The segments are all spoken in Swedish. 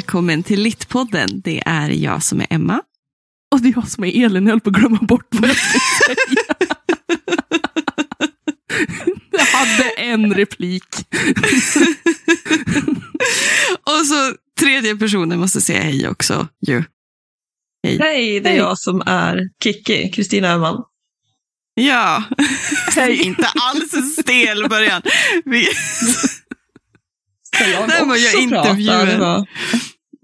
Välkommen till Littpodden. Det är jag som är Emma. Och det är jag som är Elin, jag höll på att glömma bort vad jag skulle säga. jag hade en replik. och så tredje personen måste säga hej också. Ju. Hej. hej, det är hej. jag som är Kikki, Kristina Öhman. Ja, hej. inte alls en stel början. Vi... Ska jag också var jag prata?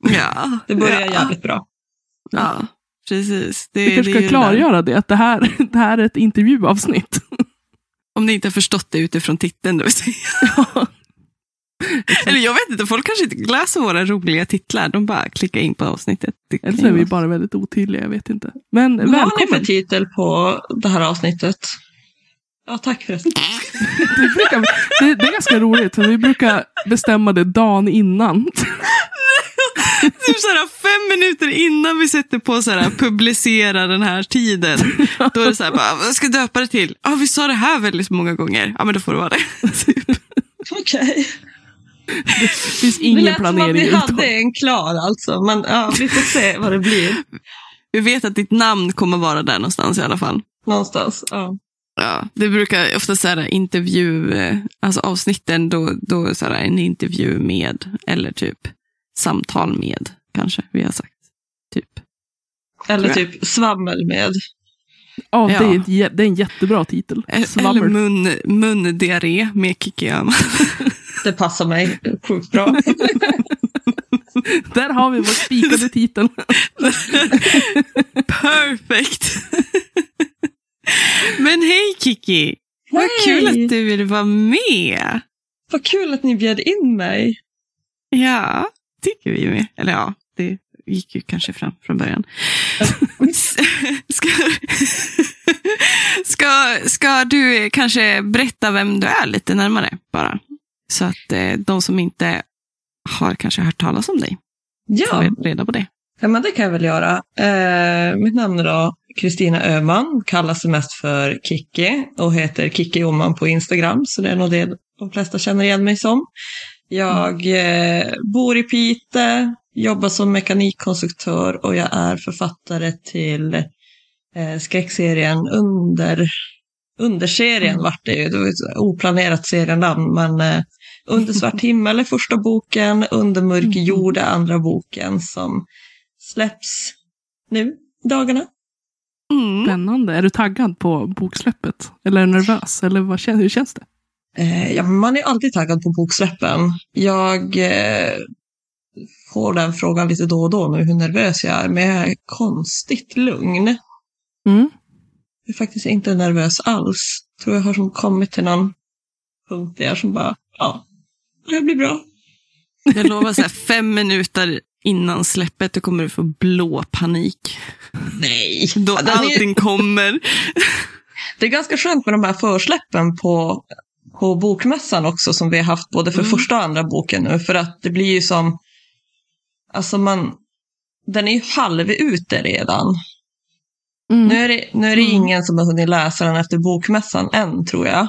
Det, ja. det börjar ja. jävligt bra. Ja, precis. Det, Vi kanske ska klargöra det, att det här, det här är ett intervjuavsnitt. Om ni inte har förstått det utifrån titeln. Då ja. Eller jag vet inte, folk kanske inte läser våra roliga titlar. De bara klickar in på avsnittet. Eller så är vi bara väldigt otydliga, jag vet inte. Men Vad välkommen. har ni för titel på det här avsnittet? Ja, tack förresten. det, brukar, det, det är ganska roligt, vi brukar bestämma det dagen innan. typ såhär fem minuter innan vi sätter på såhär publicera den här tiden. Då är det såhär, bara, vad ska jag döpa det till? Ja, ah, vi sa det här väldigt många gånger. Ja, men då får det vara det. Okej. Okay. Det finns ingen det lät planering. Som att vi hade en klar alltså, men ja, vi får se vad det blir. Vi vet att ditt namn kommer vara där någonstans i alla fall. Någonstans, ja. Ja, det brukar ofta så intervju, eh, alltså avsnitten, då, då så här, en intervju med, eller typ samtal med, kanske vi har sagt. Typ. Eller typ svammel med. Ja, ja. Det, är, det är en jättebra titel. Svammel. Eller mun, mundiarré med Kikki Det passar mig sjukt bra. Där har vi vår spikade titel. Perfekt. Men hej Kiki! Vad kul att du ville vara med. Vad kul att ni bjöd in mig. Ja, tycker vi med. Eller ja, det gick ju kanske fram från början. ska, ska, ska du kanske berätta vem du är lite närmare bara? Så att eh, de som inte har kanske hört talas om dig ja. får reda på det. Ja, men det kan jag väl göra. Eh, mitt namn är då Kristina Öhman, kallas mest för Kikki och heter Kikki Oman på Instagram, så det är nog det de flesta känner igen mig som. Jag eh, bor i Pite, jobbar som mekanikkonstruktör och jag är författare till eh, skräckserien Under Underserien vart det ju, det var ett oplanerat serienamn, men eh, Under svart himmel är första boken, Under mörk mm. jord är andra boken som släpps nu dagarna. Mm. Spännande. Är du taggad på boksläppet? Eller är du nervös? Eller vad, hur känns det? Eh, ja, man är alltid taggad på boksläppen. Jag eh, får den frågan lite då och då nu hur nervös jag är, men jag är konstigt lugn. Mm. Jag är faktiskt inte nervös alls. Jag tror jag har som kommit till någon punkt där som bara, ja, det blir bra. Jag lovar så här, fem minuter innan släppet, då kommer du få blå panik. Nej. Då allting är... kommer. Det är ganska skönt med de här försläppen på, på bokmässan också, som vi har haft både för mm. första och andra boken nu, för att det blir ju som, alltså man, den är ju halv ute redan. Mm. Nu är det, nu är det mm. ingen som har hunnit läsa den efter bokmässan än, tror jag.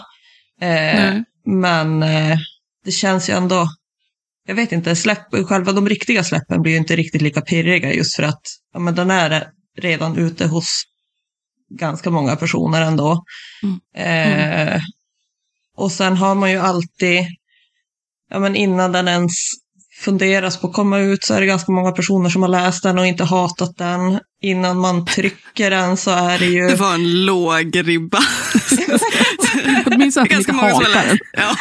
Eh, men eh, det känns ju ändå jag vet inte, släpp, själva de riktiga släppen blir ju inte riktigt lika pirriga just för att ja, men den är redan ute hos ganska många personer ändå. Mm. Eh, och sen har man ju alltid, ja men innan den ens funderas på att komma ut så är det ganska många personer som har läst den och inte hatat den. Innan man trycker den så är det ju... Det var en låg ribba. Åtminstone att inte hatar den. Ja,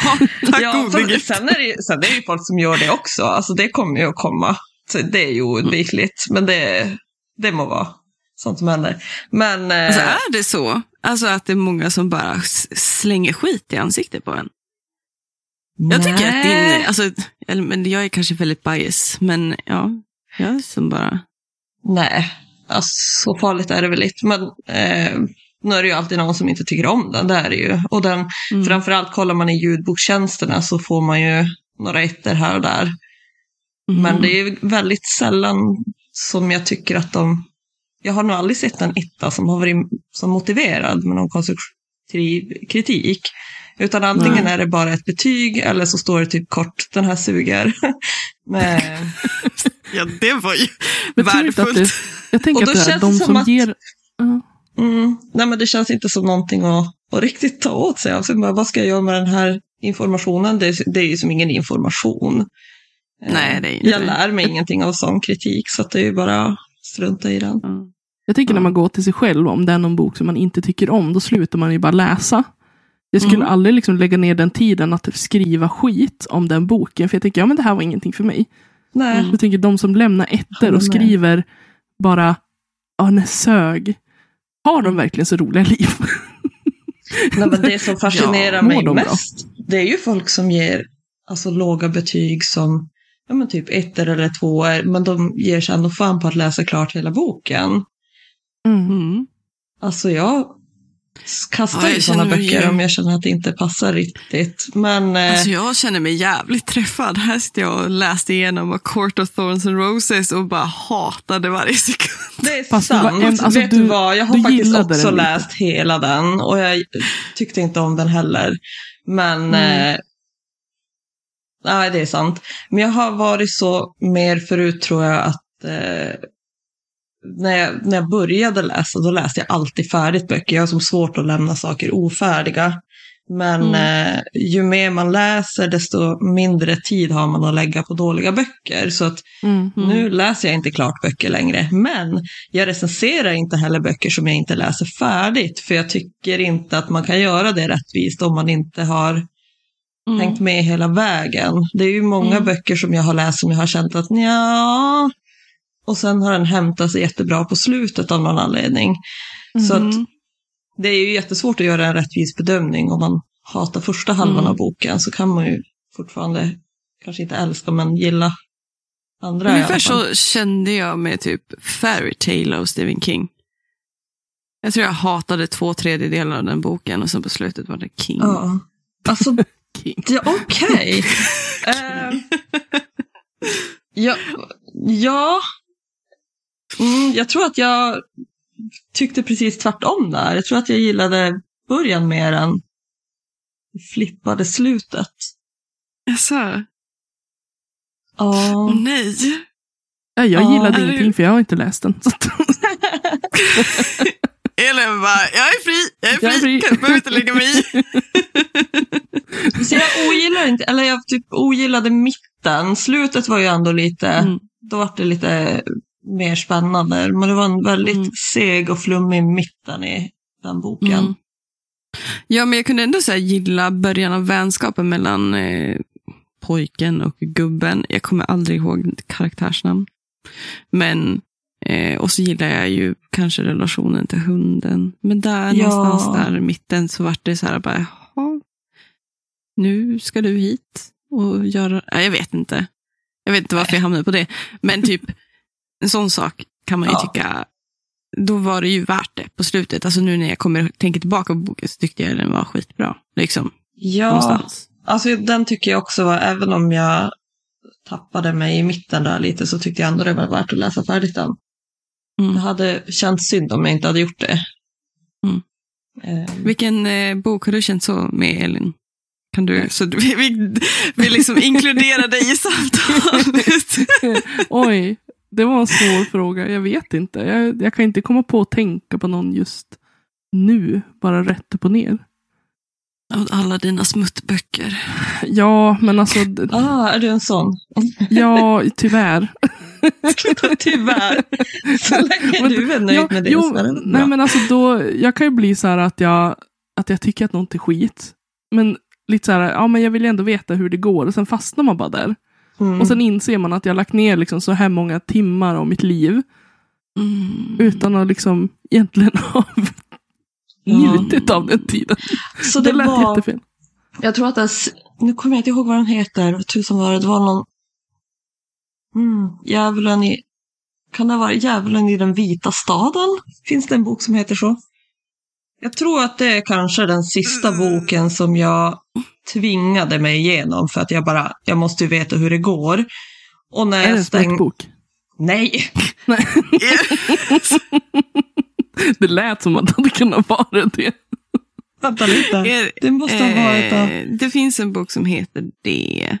tack ja, sen, är det, sen är det ju folk som gör det också. Alltså det kommer ju att komma. Så det är ju oundvikligt. Men det, det må vara sånt som händer. Men... Eh, alltså är det så? Alltså att det är många som bara slänger skit i ansiktet på en? Jag tycker att din, alltså, men jag är kanske väldigt bias, men ja, jag är som bara... Nej, alltså, så farligt är det väl inte. Men eh, nu är det ju alltid någon som inte tycker om den, det är det ju. Och den, mm. framförallt kollar man i ljudbokstjänsterna så får man ju några ettor här och där. Mm. Men det är väldigt sällan som jag tycker att de... Jag har nog aldrig sett en etta som har varit som motiverad med någon konstruktiv kritik. Utan antingen Nej. är det bara ett betyg eller så står det typ kort, den här suger. Men, Ja, det var ju Men värdefullt. det, jag tänker Och att det är känns de som, som att- ger... Ja. mm, nej men det känns inte som någonting att, att riktigt ta åt sig av. Så bara, vad ska jag göra med den här informationen? Det, är- det är ju som ingen information. Eh, Nej, det är inte Jag det. lär mig ingenting av sån kritik så att det är ju bara att strunta i den. Ja. Jag tänker när man går till sig själv, om det är någon bok som man inte tycker om, då slutar man ju bara läsa. Jag skulle Mm. aldrig liksom lägga ner den tiden att skriva skit om den boken, för jag tänker, ja men det här var ingenting för mig. Nej. Mm. Jag tänker de som lämnar ettor och skriver bara, ja nej sög. Har de verkligen så roliga liv? Nej, men det som fascinerar Ja, mig de bra? mest, det är ju folk som ger alltså, låga betyg som ja, men typ ettor eller tvåor, men de ger sig ändå fan på att läsa klart hela boken. Mm. Alltså jag kastar Ja, jag sådana böcker ju- om jag känner att det inte passar riktigt. Men eh, Alltså jag känner mig jävligt träffad. Här sitter jag och läste igenom A Court of Thorns and Roses och bara hatade varje sekund. det är Fast sant. en- alltså, Vet du- vad, jag har faktiskt också läst hela den och jag tyckte inte om den heller. Men Mm. eh, nej, det är sant. Men jag har varit så mer förut tror jag att eh, när, jag, när jag började läsa, då läste jag alltid färdigt böcker. Jag har som svårt att lämna saker ofärdiga. Men Mm. eh, ju mer man läser, desto mindre tid har man att lägga på dåliga böcker. Så att Mm. nu läser jag inte klart böcker längre, men jag recenserar inte heller böcker som jag inte läser färdigt, för jag tycker inte att man kan göra det rättvist om man inte har Mm. hängt med hela vägen. Det är ju många Mm. böcker som jag har läst som jag har känt att ja och sen har den hämtat sig jättebra på slutet av någon anledning. Så att Mm. det är ju jättesvårt att göra en rättvis bedömning om man hatar första halvan Mm. av boken så kan man ju fortfarande kanske inte älska men gilla andra Ungefär så kände jag med typ Fairy Tale av Stephen King. Jag tror jag hatade två tredjedelar av den boken och sen på slutet var det King. Ja. Alltså, King. det, okej. Eh, ja, ja. Mm, jag tror att jag tyckte precis tvärtom där. Jag tror att jag gillade början mer än det flippade slutet. Jaså? Ja. Åh nej. Ja, jag Ja, gillade ingenting för jag har inte läst den. Elin bara, jag är fri, jag är Jag är fri, fri. jag behöver inte lägga mig i. Så jag ogillar inte, eller jag typ ogillade mitten. Slutet var ju ändå lite, Mm. då var det lite mer spännande. Men det var en väldigt Mm. seg och flummig mitten i den boken. Mm. Ja, men jag kunde ändå så gilla början av vänskapen mellan eh, pojken och gubben. Jag kommer aldrig ihåg karaktärsnamn. Men, eh, och så gillar jag ju kanske relationen till hunden. Men där Ja. någonstans där i mitten så vart det så här bara, jaha, nu ska du hit och göra, nej, jag vet inte. Jag vet inte varför jag hamnade på det. Men typ, en sån sak kan man ju Ja. tycka, då var det ju värt det på slutet. Alltså nu när jag kommer tänker tillbaka på boken så tyckte jag den var skitbra. Liksom, Ja, någonstans. alltså den tycker jag också var, även om jag tappade mig i mitten där lite så tyckte jag ändå det var värt att läsa färdigt den. Mm. Det hade känts synd om jag inte hade gjort det. Mm. Eh, Vilken eh, bok har du känt så med, Elin? Kan du, så vi, vi, vi liksom inkluderar dig i samtalet. oj, det var en svår fråga. Jag vet inte. Jag, jag kan inte komma på att tänka på någon just nu. Bara rätt upp och ner. Av alla dina smuttböcker. Ja, men alltså. ah, är du en sån? Ja, tyvärr. Tyvärr. Så länge du är nöjd ja, med det jo, så är det bra. nej, men alltså då, jag kan ju bli så här att jag, att jag tycker att något är skit. Men lite så här, ja men jag vill ju ändå veta hur det går och sen fastnar man bara där. Mm. Och sen inser man att jag har lagt ner liksom så här många timmar av mitt liv Mm. utan att liksom egentligen ha njutit av den tiden. så det det lät var, jättefel. jag tror att det, nu kommer jag inte ihåg vad den heter, tusan var det, det var någon, mm, djävulen i, kan det varit djävulen i den vita staden? Finns det en bok som heter så? Jag tror att det är kanske den sista boken som jag tvingade mig igenom för att jag bara, jag måste ju veta hur det går. Och när Är det en stäng... smäckbok? Nej! Det lät som att det hade kunnat vara det. Vänta lite. Det måste ha varit... eh, det finns en bok som heter det.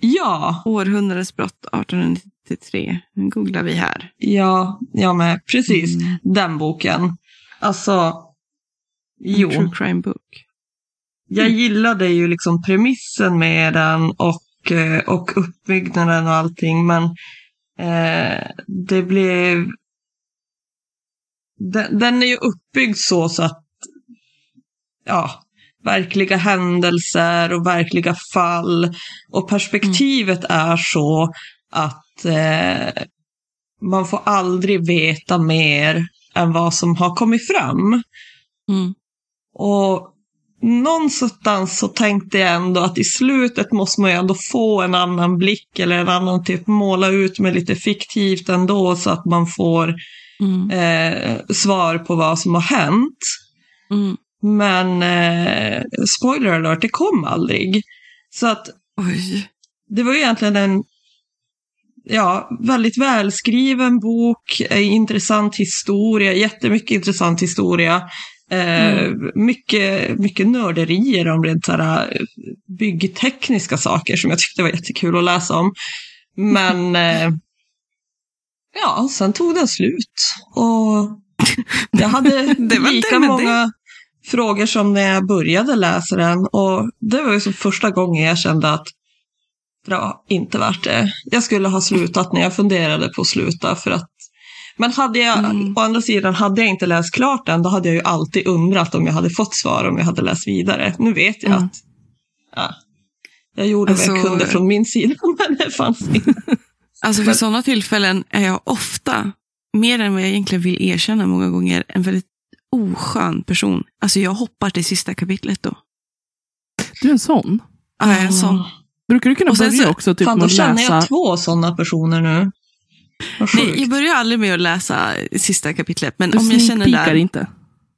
Ja, Århundradets brott 1893. Den googlar vi här. ja, jag med. Precis. Mm. Den boken. Alltså, jo. true crime book. Jag gillade ju liksom premissen med den och, eh, och uppbyggnaden och allting, men eh, det blev... Den, den är ju uppbyggd så, så att ja, verkliga händelser och verkliga fall och perspektivet är så att eh, man får aldrig veta mer än vad som har kommit fram. Mm. Och någonstans så tänkte jag ändå att i slutet måste man ju ändå få en annan blick eller en annan typ måla ut med lite fiktivt ändå så att man får Mm. eh, svar på vad som har hänt. Mm. Men eh, spoiler alert, det kom aldrig. Så att Oj. det var ju egentligen en ja, väldigt välskriven bok, eh, intressant historia, jättemycket intressant historia. Eh, mycket, mycket nörderier om rent så här, eh, byggtekniska saker som jag tyckte var jättekul att läsa om. Men eh, ja, sen tog den slut. Och jag hade Det lika många frågor som när jag började läsa den. Och det var ju så första gången jag kände att det var inte värt det. Jag skulle ha slutat när jag funderade på att sluta för att men hade jag, Mm. å andra sidan, hade jag inte läst klart den, då hade jag ju alltid undrat om jag hade fått svar om jag hade läst vidare. Nu vet jag Mm. att ja, jag gjorde vad jag Alltså- kunde från min sida, men det fanns inte. Alltså för sådana tillfällen är jag ofta, mer än vad jag egentligen vill erkänna många gånger, en väldigt oskön person. Alltså jag hoppar till sista kapitlet då. Du är en sån. Ja, jag är en sån. Brukar du kunna börja så- också typ Fan, med då känner läsa? jag två sådana personer nu. Nej, jag börjar aldrig med att läsa sista kapitlet, men Du om jag känner där... inte.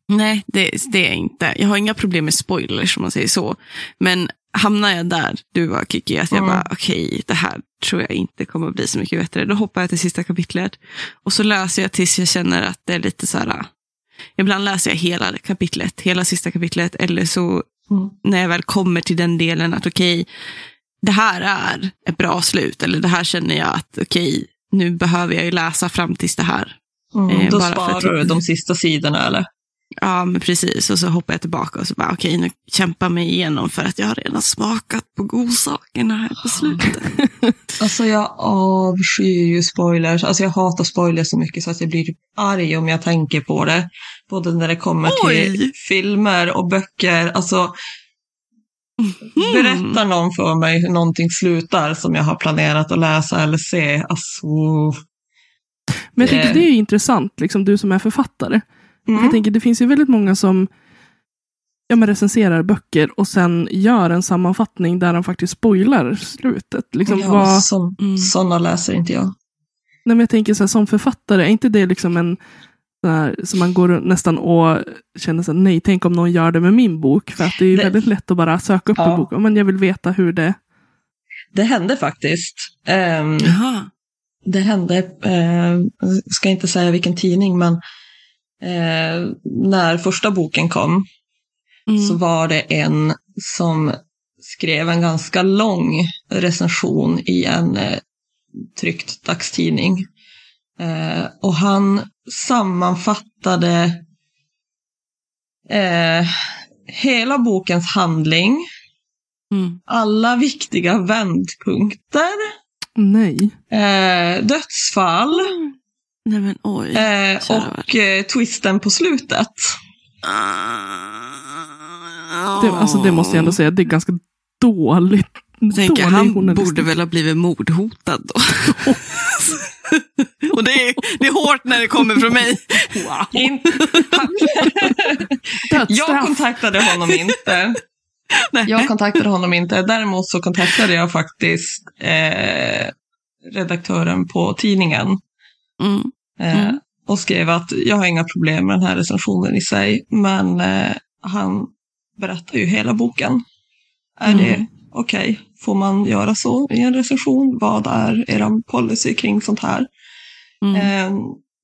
Nej, det, det är jag inte. Jag har inga problem med spoilers om man säger så. Men hamnar jag där, du var Kiki, att jag Mm. bara okej, det här tror jag inte kommer att bli så mycket bättre. Då hoppar jag till sista kapitlet. Och så läser jag tills jag känner att det är lite så här. Ibland läser jag hela kapitlet, hela sista kapitlet. Eller så Mm. när jag väl kommer till den delen att okej, det här är ett bra slut. Eller det här känner jag att okej, nu behöver jag ju läsa fram tills det här. Mm, eh, då sparar du de sista sidorna eller? Ja, men precis. Och så hoppar jag tillbaka och så bara, okej, nu kämpar mig igenom för att jag har redan smakat på godsakerna här på slutet. Alltså jag avskyr ju spoilers. Alltså jag hatar spoilers så mycket så att jag blir typ arg om jag tänker på det. Både när det kommer till Oj. filmer och böcker. Alltså Mm. berättar någon för mig hur någonting slutar som jag har planerat att läsa eller se. Alltså, Men jag tänker Eh. det är intressant, liksom du som är författare. mm. Jag tänker det finns ju väldigt många som ja, men recenserar böcker och sen gör en sammanfattning där de faktiskt spoilar slutet. Liksom, ja, vad, som, Mm. Sådana läser inte jag. nej, men jag tänker så här, som författare, är inte det liksom en så här, som man går nästan och känner så här, nej, tänk om någon gör det med min bok. För att det är Det- väldigt lätt att bara söka upp Ja. en bok. Men jag vill veta hur det... Det hände faktiskt. Jaha. det hände, jag ska inte säga vilken tidning, men eh, när första boken kom Mm. så var det en som skrev en ganska lång recension i en eh, tryckt dagstidning. Och han sammanfattade eh, hela bokens handling, Mm. alla viktiga vändpunkter, Nej. eh, dödsfall Nej men oj. eh, och eh, twisten på slutet. Det, alltså det måste jag ändå säga, det är ganska dåligt. Tänker, dålig han borde väl ha blivit mordhotad då. Och det är, det är hårt när det kommer från mig. In- jag kontaktade honom inte. Nej. Jag kontaktade honom inte. Däremot så kontaktade jag faktiskt eh, redaktören på tidningen. Mm. Eh, Mm. Och skrev att jag har inga problem med den här recensionen i sig. Men eh, han berättar ju hela boken. Är Mm. det okej? Får man göra så i en recension? Vad är er policy kring sånt här? Mm. Eh,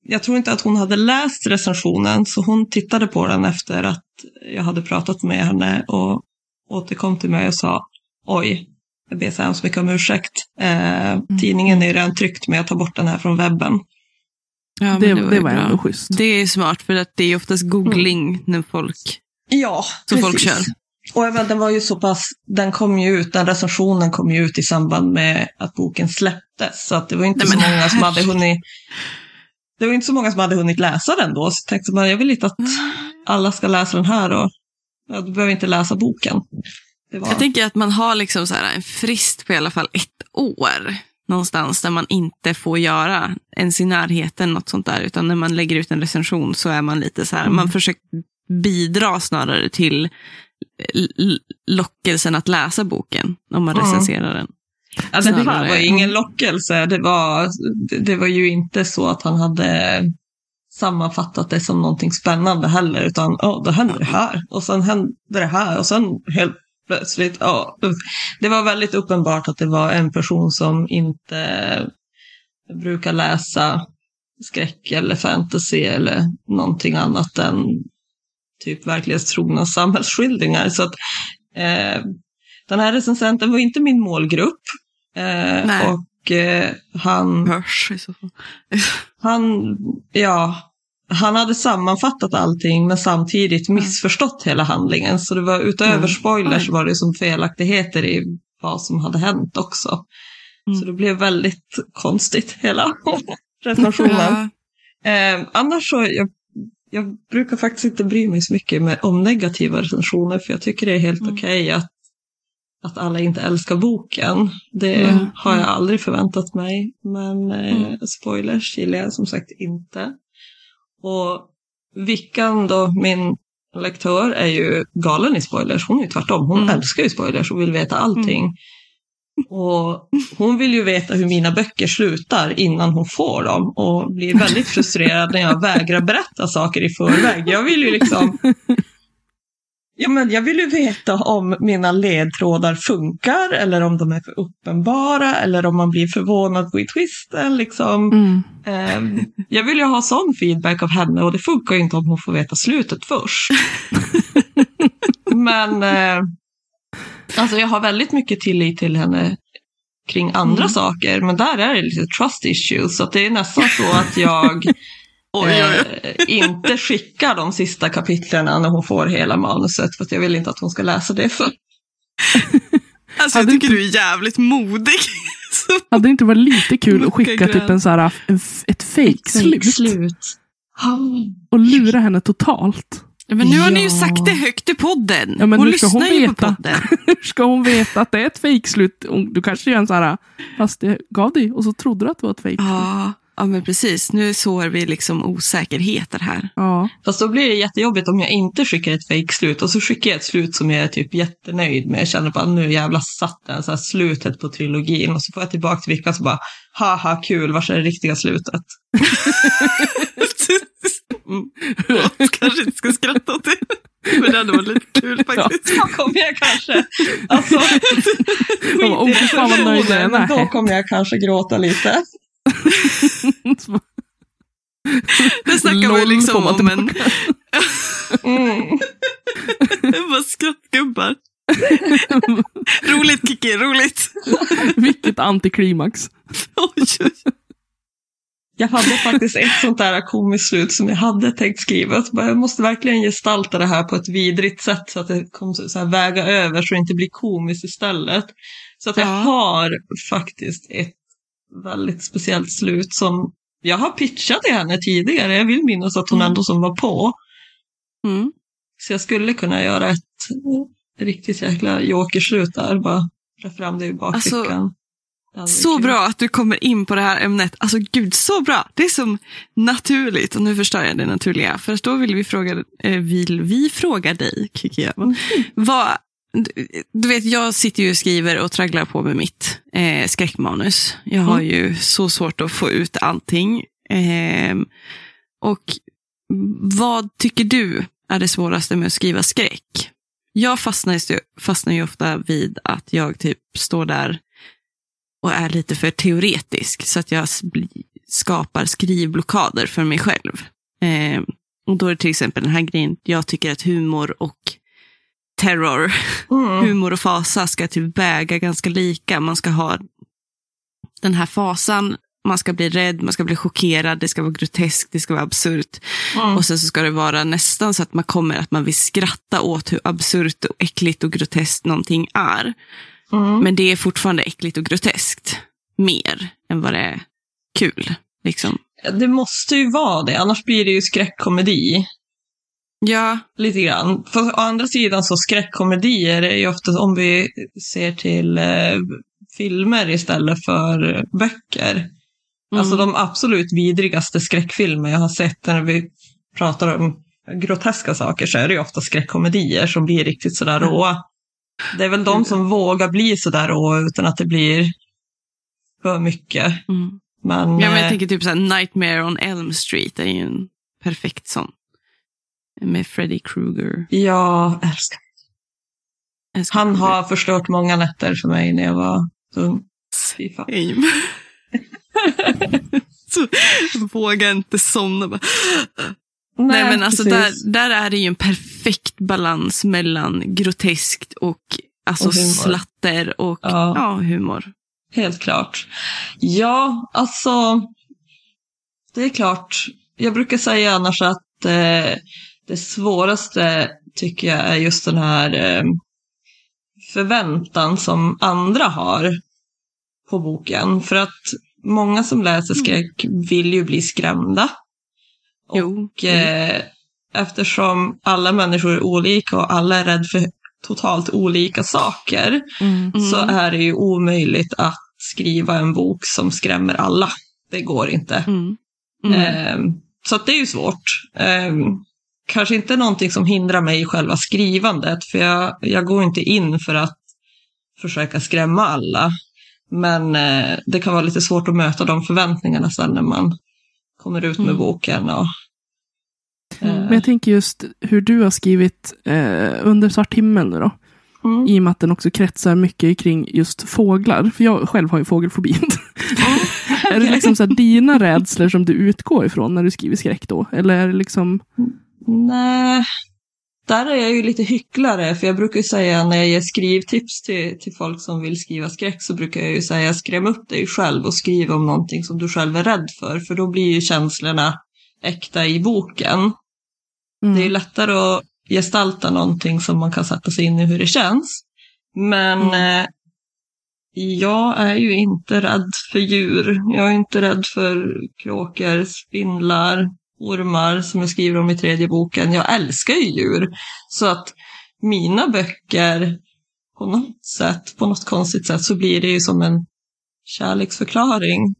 jag tror inte att hon hade läst recensionen, så hon tittade på den efter att jag hade pratat med henne och återkom till mig och sa oj, jag ber så hemskt mycket om ursäkt. Eh, Mm. Tidningen är ju redan tryckt men jag tar bort den här från webben. Ja, det, men det var bra. ändå schysst. Det är smart för att det är oftast googling när folk... Ja, Så folk kör. Och vet, den var ju så pass, den kom ju ut, den recensionen kom ju ut i samband med att boken släpptes. Så att det var inte Nej, så många som hade hunnit det var inte så många som hade hunnit läsa den då. Så jag tänkte man, jag vill inte att alla ska läsa den här och ja, du behöver inte läsa boken. Var, Jag tänker att man har liksom så här en frist på i alla fall ett år någonstans där man inte får göra ens i närheten något sånt där. Utan när man lägger ut en recension så är man lite så här, Mm. man försöker bidra snarare till lockelsen att läsa boken om man Mm. recenserar den. alltså, det här var ju ingen lockelse. Det var, det, var ju inte så att han hade sammanfattat det som någonting spännande heller. Utan ja, då hände det här och sen hände det här och sen helt plötsligt, ja. Det var väldigt uppenbart att det var en person som inte brukar läsa skräck eller fantasy eller någonting annat än typ verklighetstrogna samhällsskildringar. Så att eh, den här recensenten var inte min målgrupp. Eh, och eh, han Hörs i så fall. han, ja, han hade sammanfattat allting men samtidigt missförstått hela handlingen. Så det var utöver Mm. spoilers var det som felaktigheter i vad som hade hänt också. Mm. Så det blev väldigt konstigt hela recensionen. Ja. Eh, annars så, jag, jag brukar faktiskt inte bry mig så mycket med, om negativa recensioner för jag tycker det är helt Mm. okej att, att alla inte älskar boken. Det Mm. har jag aldrig förväntat mig. Men eh, Mm. spoilers gillar jag som sagt inte. Och Vickan då, min lektör, är ju galen i spoilers. Hon är ju tvärtom. Hon Mm. älskar ju spoilers och vill veta allting. Och hon vill ju veta hur mina böcker slutar innan hon får dem och blir väldigt frustrerad när jag vägrar berätta saker i förväg. Jag vill ju liksom Ja, men jag vill ju veta om mina ledtrådar funkar eller om de är för uppenbara eller om man blir förvånad på twisten. Liksom. Mm. Ehm, jag vill ju ha sån feedback av henne och det funkar ju inte om hon får veta slutet först. Men eh, alltså jag har väldigt mycket tillit till henne kring andra Mm. saker, men där är det lite trust issues. Så att det är nästan så att jag eh, inte skickar de sista kapitlen när hon får hela manuset, för att jag vill inte att hon ska läsa det för. Alltså, jag Hade tycker inte- du är jävligt modig. Hade det inte varit lite kul att skicka typ en så här, ett fake-slut slut. och lura henne totalt? Ja, men nu har ni ju Ja. sagt det högt i podden. Ja, men hon ska hon lyssnar ju på podden. Hur ska hon veta att det är ett? Hon- Du kanske gör en så här, fast det gav dig och så trodde du att det var ett fake Ja, ja, men precis. Nu sår vi liksom osäkerheter här. Ja. Fast då blir det jättejobbigt om jag inte skickar ett fake-slut och så skickar jag ett slut som jag är typ jättenöjd med. Jag känner bara nu jävla satt den, så här slutet på trilogin och så får jag tillbaka till Vickan så bara haha kul, vars är det riktiga slutet? Mm. Förlåt, kanske inte ska skratta åt det. Men det hade varit lite kul faktiskt. Då kommer jag kanske, alltså, skit bara, "Åh, i jag är." recensionen, men då kommer jag kanske gråta lite. Det snackar man ju liksom om en... Mm. Bara skrattgubbar. roligt Kiki, roligt. Vilket antiklimax. Oj, oj. Jag hade faktiskt ett sånt där komiskt slut som jag hade tänkt skriva. Jag måste verkligen gestalta det här på ett vidrigt sätt så att det kommer så här väga över så det inte blir komiskt istället. Så att jag Ja. har faktiskt ett väldigt speciellt slut som jag har pitchat till henne tidigare. Jag vill minnas att hon Mm. ändå som var på. Mm. Så jag skulle kunna göra ett riktigt jäkla jokerslut där. Bara dra fram det i bakfickan. Alltså, hade varit Så kul. bra att du kommer in på det här ämnet. Alltså gud, så bra. Det är som naturligt. Och nu förstår jag det naturliga. För då vill vi fråga, eh, vill vi fråga dig, Kiki Öhman. Vad, du- vet, jag sitter ju och skriver och tragglar på med mitt eh, skräckmanus. Jag har Mm. ju så svårt att få ut allting. Ehm, och vad tycker du är det svåraste med att skriva skräck? Jag fastnar ju, fastnar ju ofta vid att jag typ står där och är lite för teoretisk så att jag skapar skrivblockader för mig själv. Eh, Och då är det till exempel den här grejen, jag tycker att humor och terror, Mm. humor och fasa ska typ väga ganska lika. Man ska ha den här fasan, man ska bli rädd, man ska bli chockerad, det ska vara groteskt, det ska vara absurt. Mm. Och sen så ska det vara nästan så att man kommer att man vill skratta åt hur absurt och äckligt och groteskt någonting är. Mm. Men det är fortfarande äckligt och groteskt. Mer än vad det är kul. Liksom. Det måste ju vara det, annars blir det ju skräckkomedi. Ja, Lite grann. För å andra sidan så skräckkomedier är ju ofta, om vi ser till eh, filmer istället för böcker. mm. Alltså de absolut vidrigaste skräckfilmer jag har sett när vi pratar om groteska saker så är det ju ofta skräckkomedier som blir riktigt sådär Mm. råa. Det är väl de som vågar bli sådär råa utan att det blir för mycket. Mm. Men, Ja, men jag eh, tänker typ så här, Nightmare on Elm Street är ju en perfekt sån. Med Freddy Krueger. jag älskar ska- Han har förstört många nätter för mig när jag var ung. Fy fan. Vågar inte somna. Bara. Nej, men alltså precis. där, där är det ju en perfekt balans mellan groteskt och alltså Och slatter och Ja. ja. humor. Helt klart. Ja, alltså. Det är klart. Jag brukar säga annars att eh, det svåraste tycker jag är just den här eh, förväntan som andra har på boken. För att många som läser skräck vill ju bli skrämda. Jo. Och eh, eftersom alla människor är olika och alla är rädda för totalt olika saker Mm. så Mm. är det ju omöjligt att skriva en bok som skrämmer alla. Det går inte. Mm. Mm. Ehm, så det är ju svårt. Ehm, kanske inte någonting som hindrar mig i själva skrivandet, för jag, jag går inte in för att försöka skrämma alla. Men eh, det kan vara lite svårt att möta de förväntningarna sen när man kommer ut med Mm. boken. Och, eh, Men jag tänker just hur du har skrivit eh, under Svart himmel nu då. mm. I och med att den också kretsar mycket kring just fåglar. För jag själv har ju fågelfobi. är det liksom så dina rädslor som du utgår ifrån när du skriver skräck då? Eller är det liksom... Nej, där är jag ju lite hycklare, för jag brukar ju säga när jag ger skrivtips till, till folk som vill skriva skräck så brukar jag ju säga skräm upp dig själv och skriv om någonting som du själv är rädd för, för då blir ju känslorna äkta i boken. Mm. Det är ju lättare att gestalta någonting som man kan sätta sig in i hur det känns. Men eh, jag är ju inte rädd för djur. Jag är inte rädd för kråkor, spindlar, ormar som jag skriver om i tredje boken. Jag älskar ju djur. Så att mina böcker, på något sätt, på något konstigt sätt, så blir det ju som en kärleksförklaring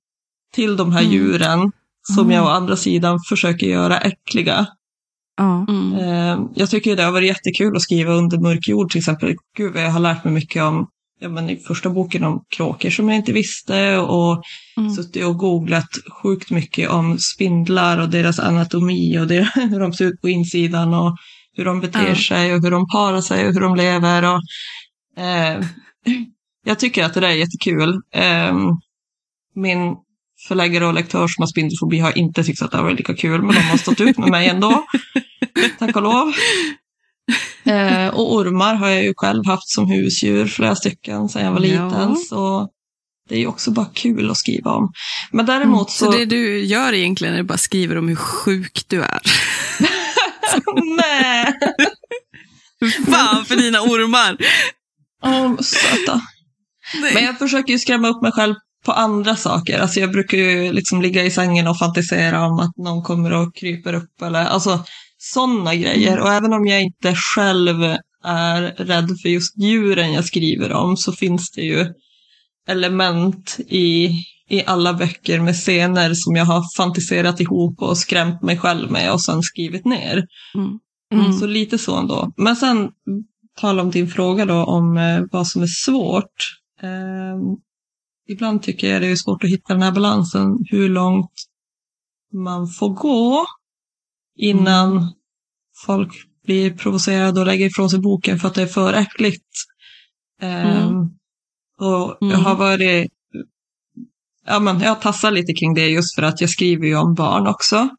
till de här Mm. djuren som Mm. jag å andra sidan försöker göra äckliga. Mm. Eh, Jag tycker det har varit jättekul att skriva under mörk jord till exempel. Gud vad jag har lärt mig mycket om, ja men i första boken om kråkor som jag inte visste och Mm. suttit och googlat sjukt mycket om spindlar och deras anatomi och det, hur de ser ut på insidan och hur de beter Ja. sig och hur de parar sig och hur de lever. Och, eh, jag tycker att det där är jättekul. Eh, min förläggare och lektör som har spindelfobi har inte tyckt att det har varit lika kul, men de har stått ut med mig ändå. Tack och lov. Eh, och ormar har jag ju själv haft som husdjur, flera stycken sedan jag var Ja. liten. Så det är ju också bara kul att skriva om. Men däremot så... Så det du gör egentligen är bara skriver om hur sjuk du är. Nej! Fan för dina ormar! Åh, söta. Nej. Men jag försöker ju skrämma upp mig själv på andra saker. Alltså jag brukar ju liksom ligga i sängen och fantisera om att någon kommer och kryper upp eller alltså sådana grejer. Och även om jag inte själv är rädd för just djuren jag skriver om så finns det ju element i, i alla böcker med scener som jag har fantiserat ihop och skrämt mig själv med och sen skrivit ner. Mm. Mm. Så lite så ändå. Men sen, tala om din fråga då om eh, vad som är svårt. Eh, ibland tycker jag det är svårt att hitta den här balansen, hur långt man får gå innan folk blir provocerade och lägger ifrån sig boken för att det är för äckligt. Eh, Mm. Och jag Mm. har varit, ja men jag tassar lite kring det just för att jag skriver ju om barn också.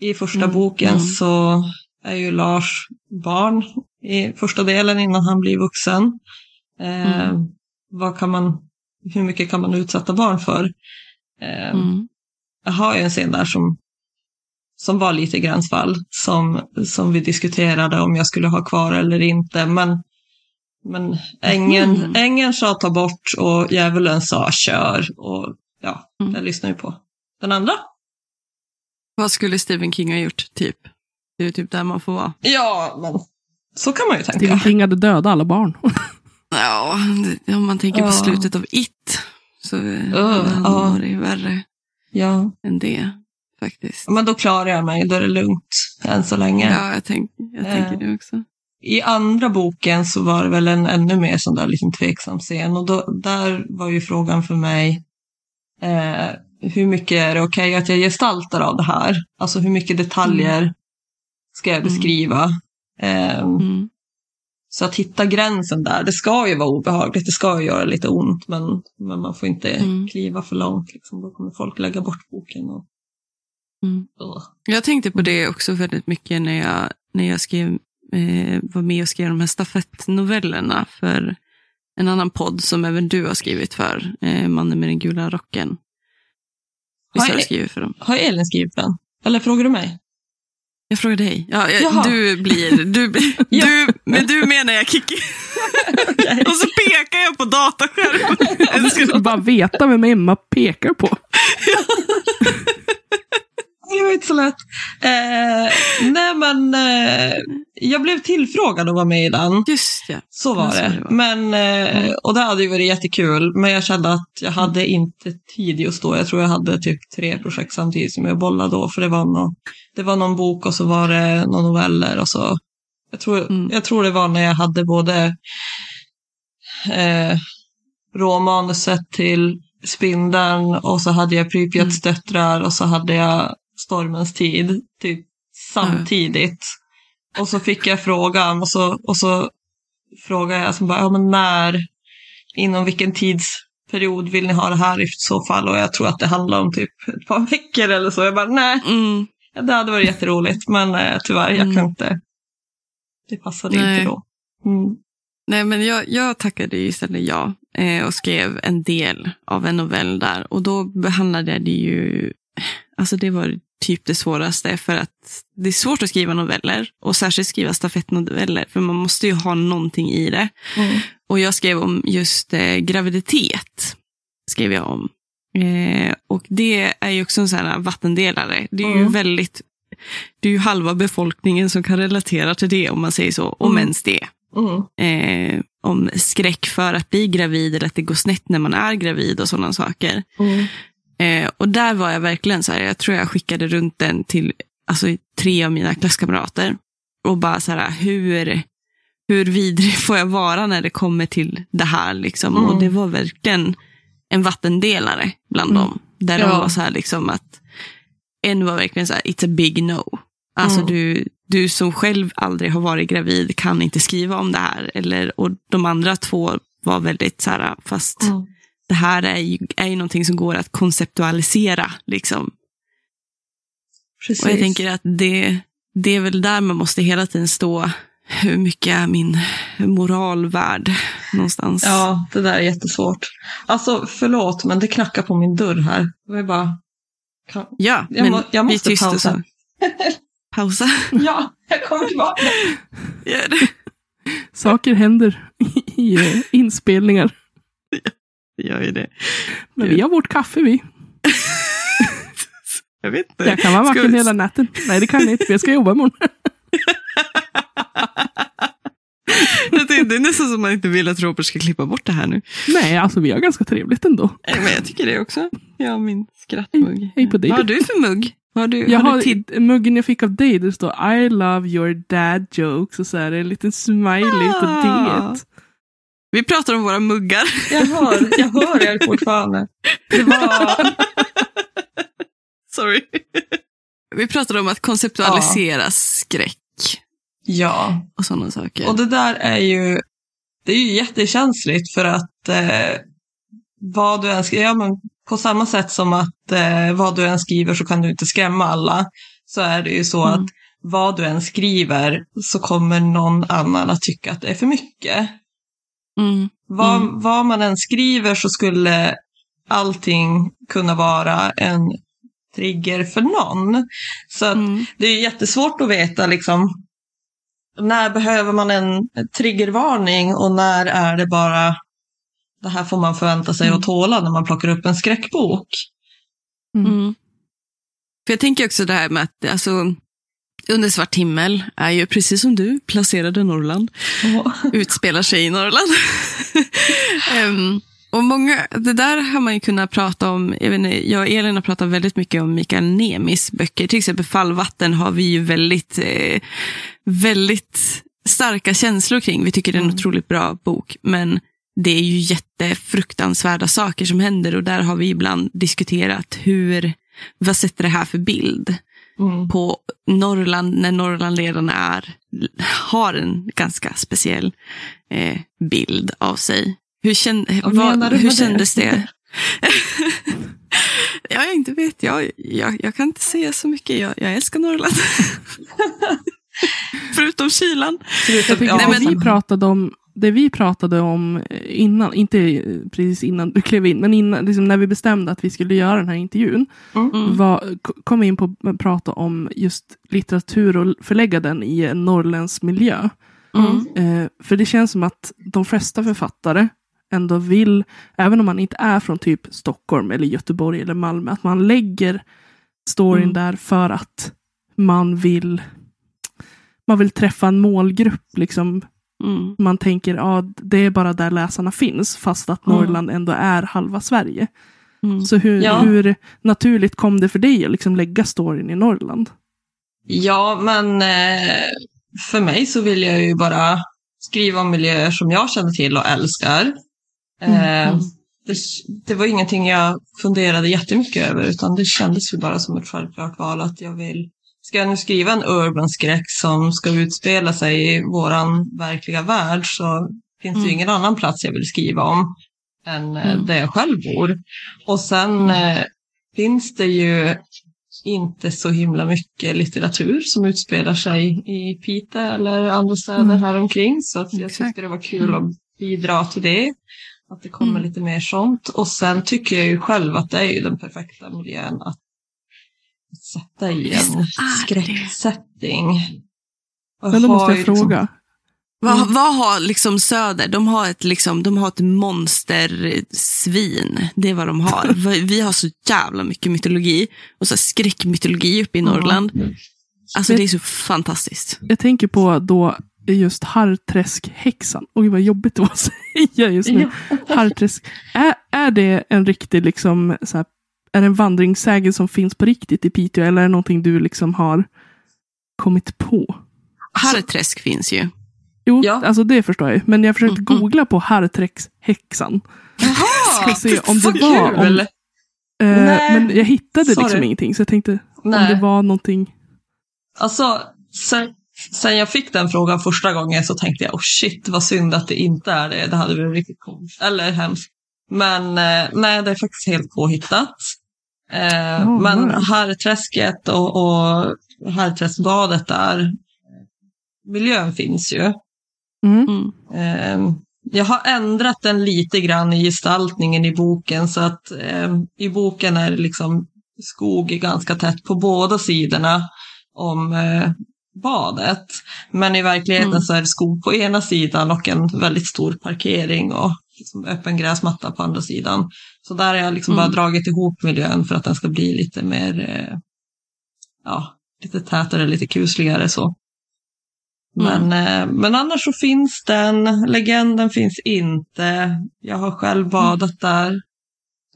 I första Mm, boken mm. så är ju Lars barn i första delen innan han blir vuxen. Mm. vad kan man, hur mycket kan man utsätta barn för? Mm. Jag har ju en scen där som, som var lite gränsfall, som, som vi diskuterade om jag skulle ha kvar eller inte. Men, men Mhm. ängeln sa ta bort och djävulen sa kör. Och ja, Mm. jag lyssnar ju på den andra. Vad skulle Stephen King ha gjort, typ? Det är ju typ där man får vara. Ja, men så kan man ju tänka. Stephen King hade dödat alla barn. Ja, det- om man tänker på slutet av It, så uh, var det ju värre Ja, än det, faktiskt. men då klarar jag mig, då är det lugnt än så länge. Ja, jag, tänk, jag Eh. tänker det också. I andra boken så var det väl en ännu mer sån där liten tveksam scen och då, där var ju frågan för mig eh, hur mycket är det okej att jag gestaltar av det här? Alltså hur mycket detaljer ska jag Mm. beskriva? Eh, Mm. Så att hitta gränsen där, det ska ju vara obehagligt, det ska ju göra lite ont men, men man får inte Mm. kliva för långt. Liksom. Då kommer folk lägga bort boken. Och, Mm. Jag tänkte på det också väldigt mycket när jag, när jag skrev, eh, var med och skrev de här stafettnovellerna för en annan podd som även du har skrivit för, eh, Mannen med den gula rocken. Visst har Har du jag- skrivit för dem? Har Elin skrivit den? Eller frågar du mig? Jag frågar dig. Ja, jag, du blir, du, du, men du menar jag Kikki. Okej. Och så pekar jag på dataskärmen. Du ska bara veta vem Emma pekar på. Det var inte så lätt. Eh, nej men eh, jag blev tillfrågad att vara med i den. Just ja. Så var det. det var. Men, eh, och det hade ju varit jättekul. Men jag kände att jag hade inte tid just då. Jag tror jag hade typ tre projekt samtidigt som jag bollade då. För det var, nå det var någon bok och så var det några noveller. Och så. Jag, tror, Mm. jag tror det var när jag hade både eh, råmanuset till Spindeln och så hade jag Pripyats döttrar och så hade jag Stormens tid typ samtidigt. Och så fick jag frågan och så, och så frågade jag som bara, ja men när, inom vilken tidsperiod vill ni ha det här i så fall? Och jag tror att det handlar om typ ett par veckor eller så. Jag bara, nej, Mm. det hade varit jätteroligt men eh, tyvärr, jag Mm. kan inte. Det passade Nej. inte då. Mm. Nej, men jag, jag tackade ju istället ja eh, och skrev en del av en novell där. Och då behandlade jag det ju, alltså det var typ det svåraste för att det är svårt att skriva noveller och särskilt skriva stafettnoveller för man måste ju ha någonting i det. Mm. Och jag skrev om just eh, graviditet. Skrev jag om. Eh, och det är ju också en sån här vattendelare. Det är ju Mm. väldigt, det är ju halva befolkningen som kan relatera till det om man säger så. Om Mm. ens det Mm. eh, om skräck för att bli gravid eller att det går snett när man är gravid och sådana saker. Mm. Eh, och där var jag verkligen så här, jag tror jag skickade runt den till alltså, tre av mina klasskamrater. Och bara så här, hur, hur vidrig får jag vara när det kommer till det här? Liksom? Mm. Och det var verkligen en vattendelare bland Mm. dem. Där Ja. de var så här liksom att, en var verkligen så här, it's a big no. Alltså Mm. du, du som själv aldrig har varit gravid kan inte skriva om det här. Eller, och de andra två var väldigt så här, fast Mm. Det här är ju, är ju någonting som går att konceptualisera. Liksom. Precis. Och jag tänker att det, det är väl där man måste hela tiden stå. Hur mycket är min moral värd någonstans? Ja, det där är jättesvårt. Alltså, förlåt, men det knackar på min dörr här. Jag vill bara... Kan... ja Jag men må- jag vi är måste tysta pausa. så. Pausa. Ja, jag kommer tillbaka. Gör det. Saker händer i eh, inspelningar. Gör ju det. Men vi har vårt kaffe vi. Jag vet inte. Jag kan vara vaken vi- hela natten. Nej det kan jag inte jag ska jobba imorgon. Jag tänkte, det är nästan som man inte vill att Robert ska klippa bort det här nu. Nej alltså vi har ganska trevligt ändå. Nej, Men jag tycker det också. Ja, min skrattmugg. Hej på dig. Vad har du för mugg? Har du, Jag har har muggen jag fick av dig, det står I love your dad jokes och så är det en liten smiley på Ah. det. Vi pratar om våra muggar. Jag hör, jag hör er fortfarande. Det var... Sorry. Vi pratar om att konceptualisera skräck Ja, och sådana saker. och det där är ju... Det är ju jättekänsligt för att eh, vad du än skriver, ja, men på samma sätt som att eh, vad du än skriver så kan du inte skrämma alla, så är det ju så Mm. att vad du än skriver så kommer någon annan att tycka att det är för mycket. Mm. Vad, Mm. vad man än skriver så skulle allting kunna vara en trigger för någon. Så att Mm. det är jättesvårt att veta liksom när behöver man en triggervarning och när är det bara det här får man förvänta sig Mm. att tåla när man plockar upp en skräckbok. Mm. För jag tänker också det här med att alltså, Under svart himmel är ju precis som du placerade Norrland. Utspelar sig i Norrland. Em, och många, det där har man ju kunnat prata om. Jag, inte, jag och Elin har pratat väldigt mycket om Mikael Nemis böcker. Till exempel Fallvatten har vi ju väldigt, eh, väldigt starka känslor kring. Vi tycker det är en Mm. otroligt bra bok. Men det är ju jättefruktansvärda saker som händer och där har vi ibland diskuterat hur, vad sätter det här för bild Mm. på Norrland när Norrland redan är, har en ganska speciell eh, bild av sig. Hur, kän, Vad hur det? kändes det? ja, inte vet jag. jag. Jag kan inte säga så mycket. Jag, jag älskar Norrland. Förutom kylan. Tycker Ja, det, men- vi pratade om, det vi pratade om innan, inte precis innan du klev in, men innan, liksom när vi bestämde att vi skulle göra den här intervjun, Mm. var, kom in på att prata om just litteratur och förlägga den i en norrländsk miljö. Mm. Eh, för det känns som att de flesta författare ändå vill, även om man inte är från typ Stockholm eller Göteborg eller Malmö, att man lägger storyn Mm. där för att man vill man vill träffa en målgrupp. Liksom. Mm. Man tänker ja, det är bara där läsarna finns, fast att. Norrland ändå är halva Sverige. Mm. Så hur, Ja. hur naturligt kom det för dig att liksom lägga storyn i Norrland? Ja, men eh, för mig så vill jag ju bara skriva om miljöer som jag känner till och älskar. Eh, Mm. det, det var ingenting jag funderade jättemycket över, utan det kändes ju bara som ett självklart val att jag vill Ska jag nu skriva en urban skräck som ska utspela sig i våran verkliga värld så finns det ju Mm. ingen annan plats jag vill skriva om än eh, Mm. där jag själv bor. Och sen eh, finns det ju inte så himla mycket litteratur som utspelar sig i Piteå eller andra städer Mm. här omkring. Så att jag Exakt. tyckte det var kul att bidra till det. Att det kommer Mm. lite mer sånt. Och sen tycker jag ju själv att det är ju den perfekta miljön att sätta i en skräcksättning. Men då måste jag liksom- fråga. Vad, Mm. vad har liksom Söder? De har ett, liksom, de har ett monstersvin. Det är vad de har. Vi- har så jävla mycket mytologi. Och så skräckmytologi uppe i Norrland. Alltså det är så fantastiskt. Jag tänker på då just Harträsk-häxan. Oj, vad jobbigt det var att säga just nu. Harträsk. Är, är det en riktig, liksom, så här, är det en vandringssägen som finns på riktigt i Piteå? Eller är det någonting du liksom har kommit på? Harträsk finns ju. Jo, Ja. alltså det förstår jag. Men jag försökte Mm, mm. googla på Harträsk-häxan. Jaha, Ska se om det var om-! Eh, men jag hittade liksom sorry. ingenting. Så jag tänkte om Nej. det var någonting. Alltså, sen, sen jag fick den frågan första gången så tänkte jag, oh shit, vad synd att det inte är det. Det hade varit riktigt coolt. Eller hemskt. Men eh, nej, det är faktiskt helt påhittat. Eh, Oh, men nice. Harträsket och, och Harträskbadet där, miljön finns ju. Mm. Mm. Eh, jag har ändrat den lite grann i gestaltningen i boken så att eh, i boken är det liksom skog ganska tätt på båda sidorna om eh, badet. Men i verkligheten Mm. så är det skog på ena sidan och en väldigt stor parkering och liksom öppen gräsmatta på andra sidan. Så där har jag liksom Mm. bara dragit ihop miljön för att den ska bli lite mer, eh, ja, lite tätare, lite kusligare så. Men, eh, men annars så finns den, legenden finns inte. Jag har själv badat där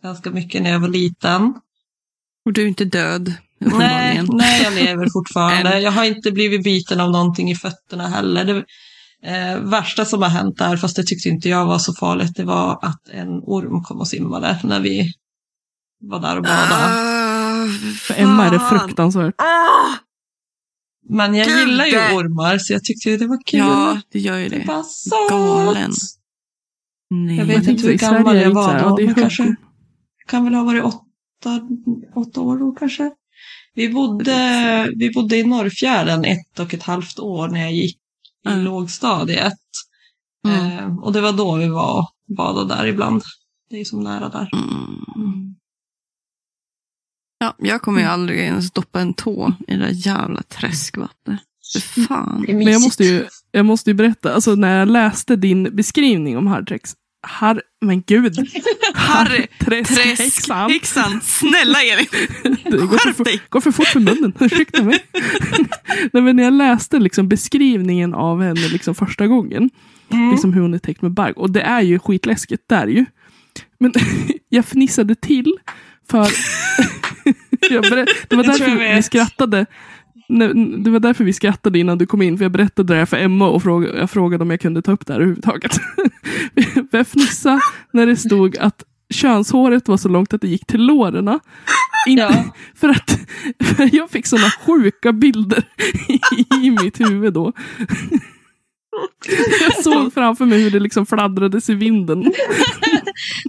ganska mycket när jag var liten. Och du är inte död. Nej, nej, jag lever fortfarande. Jag har inte blivit biten av någonting i fötterna heller. Det eh, värsta som har hänt där, fast det tyckte inte jag var så farligt, det var att en orm kom och simmade när vi var där och badade. Ah, För Emma är det fruktansvärt. Ah! Men jag Gud! gillar ju ormar, så jag tyckte ju det var kul. Ja, det gör ju det det. var. Galen. Nej. Jag vet inte hur gammal jag det var då, men kanske kan väl ha varit åtta, åtta år då kanske. Vi bodde, vi bodde i Norrfjärden ett och ett halvt år när jag gick i Mm. lågstadiet. Mm. Eh, och det var då vi var och badade där ibland. Det är som nära där. Mm. Ja, jag kommer ju aldrig ens stoppa en tå i det där jävla träskvattnet. För fan. Men jag måste ju, jag måste ju berätta, alltså när jag läste din beskrivning om Hardtrex, har, men gud, Harry, Träskhäxan. Träskhäxan, snälla Elin, skärp dig. går för fort för munnen, ursäkta mig. Nej, men när jag läste liksom beskrivningen av henne liksom första gången, Mm. liksom hur hon är täckt med bark, och det är ju skitläskigt, det är ju. Men jag fnissade till för det var därför vi skrattade. Det var därför vi skrattade innan du kom in, för jag berättade det här för Emma och frågade, jag frågade om jag kunde ta upp det här överhuvudtaget. jag fnissade när det stod att könshåret var så långt att det gick till låren. Ja. för att för jag fick sådana sjuka bilder i mitt huvud då. Jag såg framför mig hur det liksom fladdrades i vinden.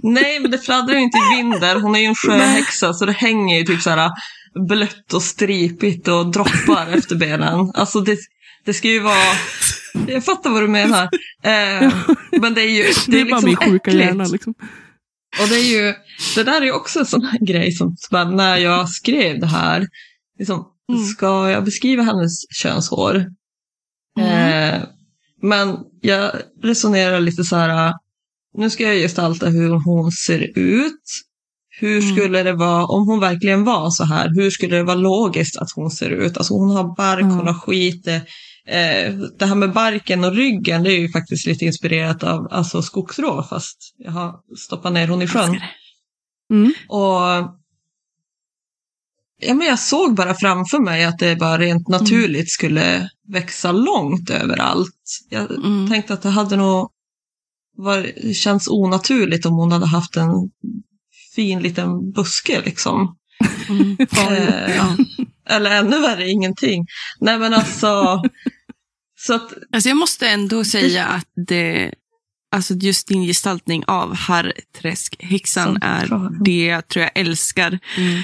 Nej, men det fladdrar ju inte i vinden. Hon är ju en sjöhäxa så det hänger ju typ så här blött och stripigt och droppar efter benen. Alltså det, det ska ju vara... Jag fattar vad du menar. Eh, men det är ju det Det är är bara liksom min sjuka äckligt. hjärna. Liksom. Och det är ju, det där är ju också en sån här grej som, när jag skrev det här, liksom, Mm. ska jag beskriva hennes könshår? Eh, men jag resonerar lite så här, nu ska jag gestalta hur hon ser ut. Hur Mm. skulle det vara, om hon verkligen var så här, hur skulle det vara logiskt att hon ser ut? Alltså hon har bark, Mm. hon har skit. eh, det här med barken och ryggen, det är ju faktiskt lite inspirerat av alltså, skogsrå, fast jag har stoppat ner hon i sjön. Mm. Och ja, men jag såg bara framför mig att det bara rent naturligt skulle växa långt överallt. Jag Mm. tänkte att det hade nog känts onaturligt om hon hade haft en fin liten buske liksom. Mm. Eh, Ja. Eller ännu värre, ingenting. Nej men alltså, så att, Alltså jag måste ändå säga att det, alltså just din gestaltning av Harrträskhäxan är bra. det jag tror jag älskar Mm.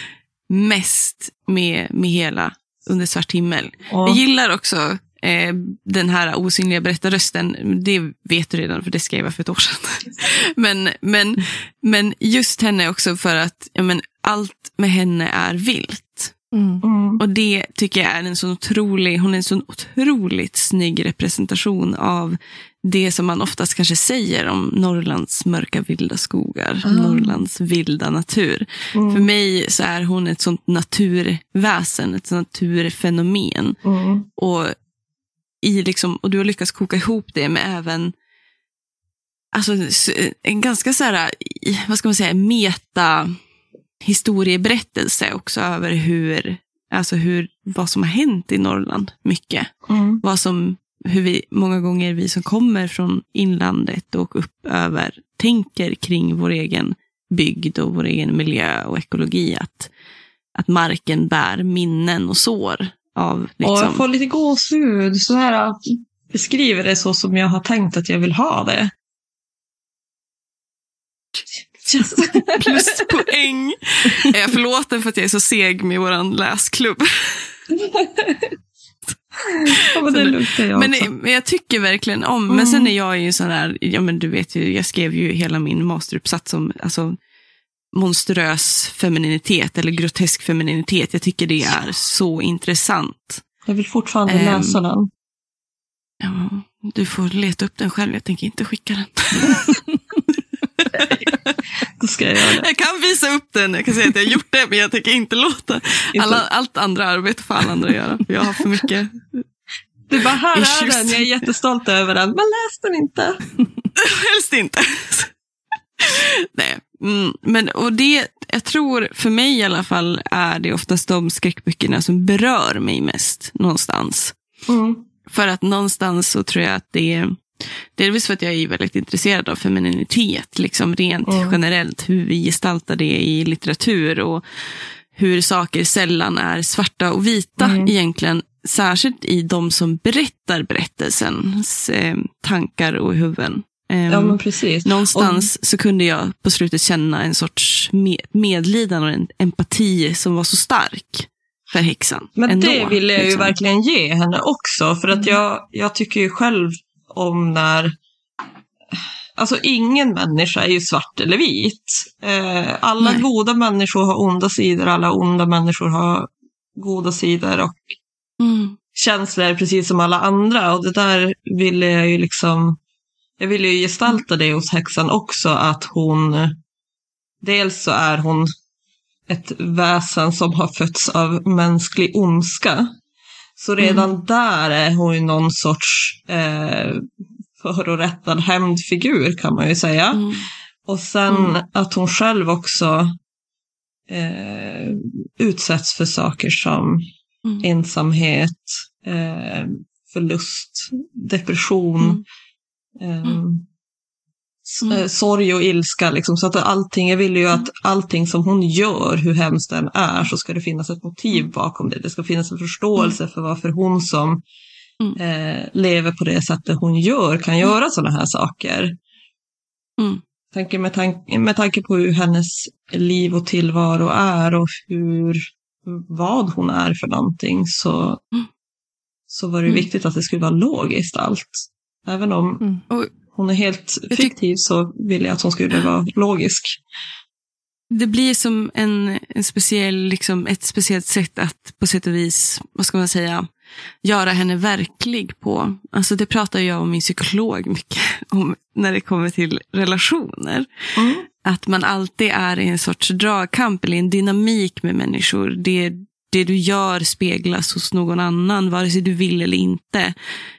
mest med, med hela Under svart himmel. och, Jag gillar också eh, den här osynliga berättarrösten. Det vet du redan, för det skrev jag för ett år sedan. men, men, men just henne också för att ja, men, allt med henne är vilt. Mm. mm, Och det tycker jag är en så otrolig, hon är en så otroligt snygg representation av det som man oftast kanske säger om Norrlands mörka vilda skogar, Ah. Norrlands vilda natur. mm, För mig så är hon ett sånt naturväsen, ett sånt naturfenomen. mm, Och, i liksom, och du har lyckats koka ihop det med även alltså, en ganska så här, vad ska man säga, meta historieberättelse också över hur, alltså hur, vad som har hänt i Norrland mycket. mm, Vad som, hur vi, många gånger vi som kommer från inlandet och upp över tänker kring vår egen bygd och vår egen miljö och ekologi. Att, att marken bär minnen och sår av Och jag liksom, får lite gåshud. Så här, beskriver det så som jag har tänkt att jag vill ha det. Yes. pluspoäng. Är jag förlåten för att jag är så seg med vår läsklubb? ja, men det jag Men, också. men jag tycker verkligen om, men sen är jag ju sån där, ja men du vet ju, jag skrev ju hela min masteruppsats om alltså, monströs femininitet eller grotesk femininitet. Jag tycker det är så intressant. Jag vill fortfarande Ehm. läsa den. Ja, du får leta upp den själv, jag tänker inte skicka den. Då ska jag göra det. Jag kan visa upp den, jag kan säga att jag har gjort det, men jag tänker inte låta alla, allt andra arbete för alla andra att göra. För jag har för mycket Du bara, här är den, jag är jättestolt över den. Men läs den inte. Helst inte. Nej. Mm, men, och det, jag tror, för mig i alla fall, är det oftast de skräckböckerna som berör mig mest någonstans. Mm. För att någonstans så tror jag att det är, delvis för att jag är väldigt intresserad av femininitet, liksom rent Mm. generellt, hur vi gestaltar det i litteratur och hur saker sällan är svarta och vita Mm. egentligen. Särskilt i de som berättar berättelsens eh, tankar och huvuden. Ehm, Ja, men precis. Någonstans så kunde jag på slutet känna en sorts me- medlidande och en empati som var så stark. för häxan. Men ändå, det vill jag ju liksom. verkligen ge henne också. För att Mm. jag, jag tycker ju själv om när... Alltså ingen människa är ju svart eller vit. Eh, alla Nej. goda människor har onda sidor, alla onda människor har goda sidor och Mm. känslor precis som alla andra. Och det där ville jag ju liksom... Jag ville ju gestalta det hos häxan också, att hon... Dels så är hon ett väsen som har fötts av mänsklig ondska. Så redan där är hon ju någon sorts eh, förorättad hämndfigur kan man ju säga. Mm. Och sen Mm. att hon själv också eh, utsätts för saker som Mm. ensamhet, eh, förlust, depression, Mm. eh, s- Mm. eh, sorg och ilska. Liksom. Så att allting, jag vill ju att allting som hon gör, hur hemskt den är, så ska det finnas ett motiv Mm. bakom det. Det ska finnas en förståelse för varför hon som eh, lever på det sättet hon gör kan göra sådana här saker. Mm. Tänker med, tank- med tanke på hur hennes liv och tillvaro är och hur, vad hon är för någonting så, Mm. så var det Mm. viktigt att det skulle vara logiskt allt. Även om Mm. Hon är helt fiktiv så ville jag att hon skulle vara logisk. Det blir som en, en speciell, liksom, ett speciellt sätt att på sätt och vis, vad ska man säga, göra henne verklig på. Alltså det pratar jag och min psykolog mycket om när det kommer till relationer. Att man alltid är i en sorts dragkamp eller en dynamik med människor. Det, det du gör speglas hos någon annan, vare sig du vill eller inte.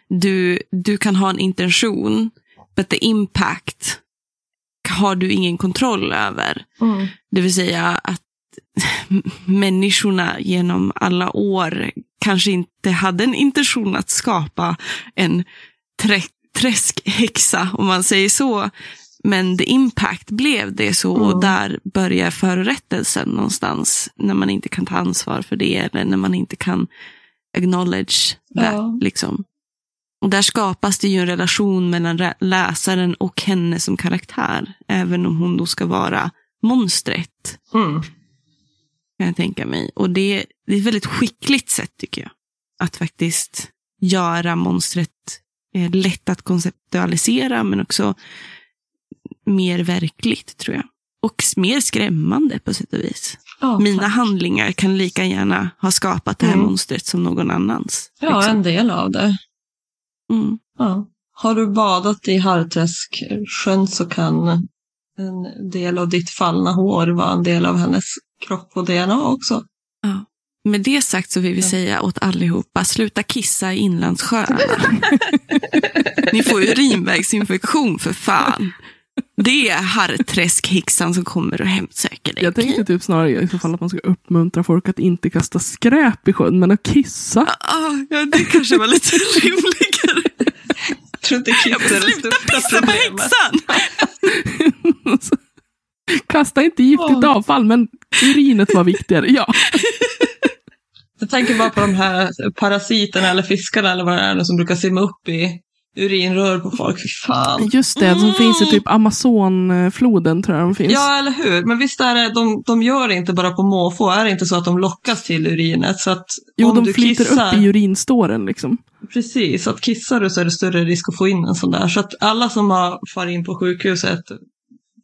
Du, du kan ha en intention, but the impact har du ingen kontroll över. Mm. Det vill säga att människorna genom alla år kanske inte hade en intention att skapa en trä- träskhäxa, om man säger så. Men the impact blev det så och Mm. där börjar förorättelsen någonstans. När man inte kan ta ansvar för det eller när man inte kan acknowledge that. Ja. Liksom. Och där skapas det ju en relation mellan läsaren och henne som karaktär. Även om hon då ska vara monstret, Mm. kan jag tänka mig. Och det, det är ett väldigt skickligt sätt tycker jag. Att faktiskt göra monstret eh, lätt att konceptualisera men också mer verkligt tror jag. Och mer skrämmande på sätt och vis. Ja, Mina tack. handlingar kan lika gärna ha skapat det här Mm. monstret som någon annans. ja, liksom. en del av det. mm. Ja. Har du badat i Harträsksjön så kan en del av ditt fallna hår vara en del av hennes kropp och DNA också. Ja. Med det sagt så vill vi säga åt allihopa, sluta kissa i inlandssjöarna. Ni får urinvägsinfektion för fan. Det är harrträskhäxan som kommer och hemsöker dig. Jag tänkte typ snarare i så fall att man ska uppmuntra folk att inte kasta skräp i sjön, men att kissa. Ah, ja, det kanske var lite rimligare. Jag tror inte kiss är det sluta pissa på häxan! Kasta inte giftigt Åh. avfall, men urinet var viktigare. Ja. Jag tänker bara på de här parasiterna eller fiskarna eller vad det är som brukar simma upp i urinrör på folk. Fy fan. Just det, som finns i typ Amazonfloden tror jag de finns. Ja, eller hur? Men visst är det, de, de gör det inte bara på måfå. Är det inte så att de lockas till urinet? Så att jo, om de du flyter kissar, upp i urinståren liksom. Precis, att kissar du så är det större risk att få in en sån där. Så att alla som har farit in på sjukhuset